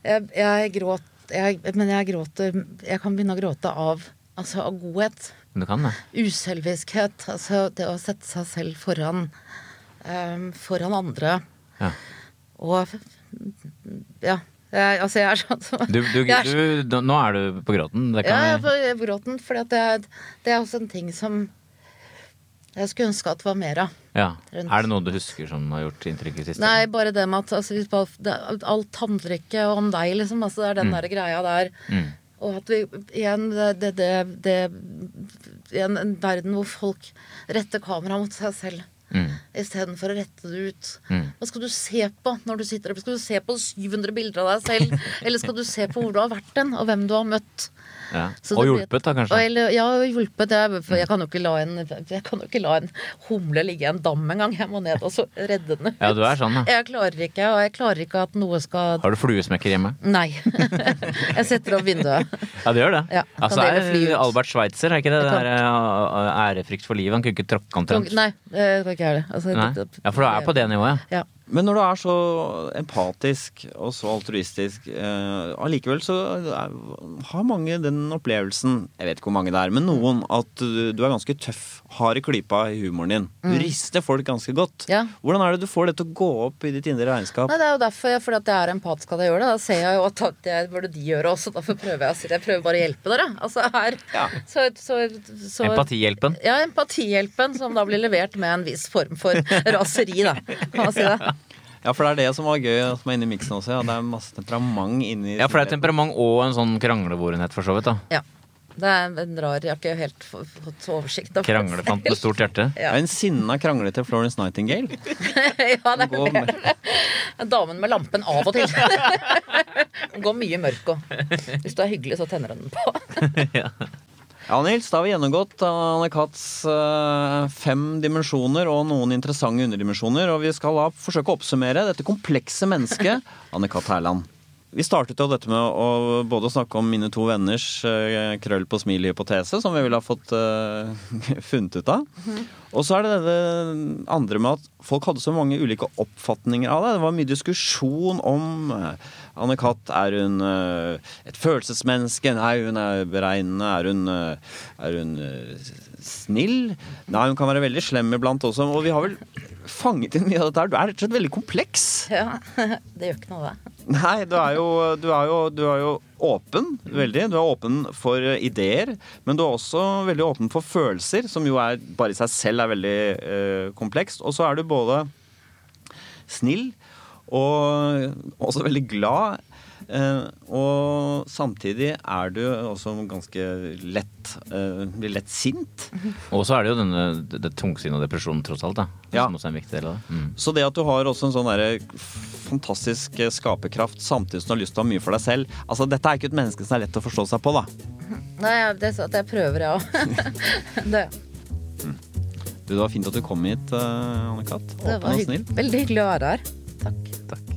Jeg, jeg gråt jeg, Men jeg gråter Jeg kan begynne å gråte av, altså, av godhet. Du kan det. Uselviskhet. Altså det å sette seg selv foran um, foran andre. Ja. Og ja. Jeg, altså jeg er sånn som Du, du, er du, nå- er du på gråten. Det Ja, jeg er på gråten, for det, det er også en ting som jeg skulle ønske at det var mer av. ja. Er det noe du husker som har gjort inntrykk i siste? Nei, bare det med at altså, alt handler ikke om deg, liksom. Altså, det er den der greia der. Mm. Og at vi igjen det, det, det, en, en verden hvor folk retter kameraet mot seg selv Mm. istedenfor å rette det ut. Mm. Hva skal du se på når du sitter der? Skal du se på 700 bilder av deg selv? (laughs) Eller skal du se på hvor du har vært hen, og hvem du har møtt? Ja. Og hjulpet, da, kanskje. eller, ja, hjulpet. Jeg, jeg kan jo ikke la en, ikke la en humle ligge i en dam engang. Jeg må ned og så redde den ut. Ja, du er sånn, da. Jeg klarer ikke, og jeg klarer ikke at noe skal Har du fluesmekker hjemme? Nei. (laughs) jeg setter opp vinduet. Ja, det gjør det. Ja, altså, er. Albert Schweitzer, er ikke det? Det der, eh, ærefrykt for livet. Han kunne ikke tråkke omtrent. Nei, det kan ikke det. Altså, det- Ja, for du er på det nivået, ja. Men når du er så empatisk og så altruistisk, eh, allikevel så er, har mange den opplevelsen Jeg vet ikke hvor mange det er, men noen at du, du er ganske tøff, hard i klypa i humoren din. Du rister folk ganske godt. Ja. Hvordan er det du får det til å gå opp i ditt indre regnskap? Nei, det er jo derfor jeg, fordi at jeg er empatisk at jeg gjør det. Da ser jeg jo at at det burde de gjøre også. Derfor prøver jeg å si det. Jeg prøver bare å hjelpe dere. Altså her Ja. så, så, så, Empatihjelpen. Ja, empatihjelpen som da blir levert med en viss form for raseri, da. Kan man si det. (laughs) Ja, for det er det som var gøy som er inni miksen også. Ja. Det er masse temperament inni Ja, for det er temperament og en sånn kranglevorenhet, for så vidt. da Ja. Det er en rar Jeg har ikke helt fått oversikt. over- Kranglefant med stort hjerte. Ja. en sinna kranglete Florence Nightingale. (laughs) ja, det er mer. med- (laughs) Damen med lampen av og til. (laughs) Hun går mye mørk òg. Hvis du er hyggelig, så tenner hun den på. Ja, Nils, da har vi gjennomgått Anne Katts eh, fem dimensjoner og noen interessante underdimensjoner. Og vi skal da forsøke å oppsummere dette komplekse mennesket, Anne Katt Hærland. Vi startet jo dette med å både snakke om mine to venners eh, krøll på smil-hypotese, som vi ville ha fått uh, (laughs) funnet ut av. Og så er det det andre med at folk hadde så mange ulike oppfatninger av det. Det var mye diskusjon om eh, Anne Katt, er hun eh, et følelsesmenneske? Nei, hun er beregnende. Er hun, eh, er hun eh, snill? Nei, hun kan være veldig slem iblant også. Og vi har vel fanget inn mye av dette her. Du er rett og slett veldig kompleks. Ja, (laughs) Det gjør ikke noe, det. Nei, du er jo, du er jo, du er jo åpen, veldig. Du er åpen for ideer, men du er også veldig åpen for følelser, som jo er, bare i seg selv er veldig eh, komplekst. Og så er du både snill og også veldig glad. Eh, og samtidig er du også ganske lett eh, Blir lett sint. Og så er det jo denne det, det tungsinn og depresjonen, tross alt. da Ja. Som også er en viktig del av det. Mm. Så det at du har også en sånn der fantastisk skaperkraft samtidig som du har lyst til å ha mye for deg selv Altså Dette er ikke et menneske som er lett å forstå seg på, da. (laughs) Nei, det, er så at jeg prøver, jeg òg. (laughs) det, Du, det var fint at du kom hit, Anne Katt. det Åpen var og snill. veldig hyggelig å være her. Takk. Takk.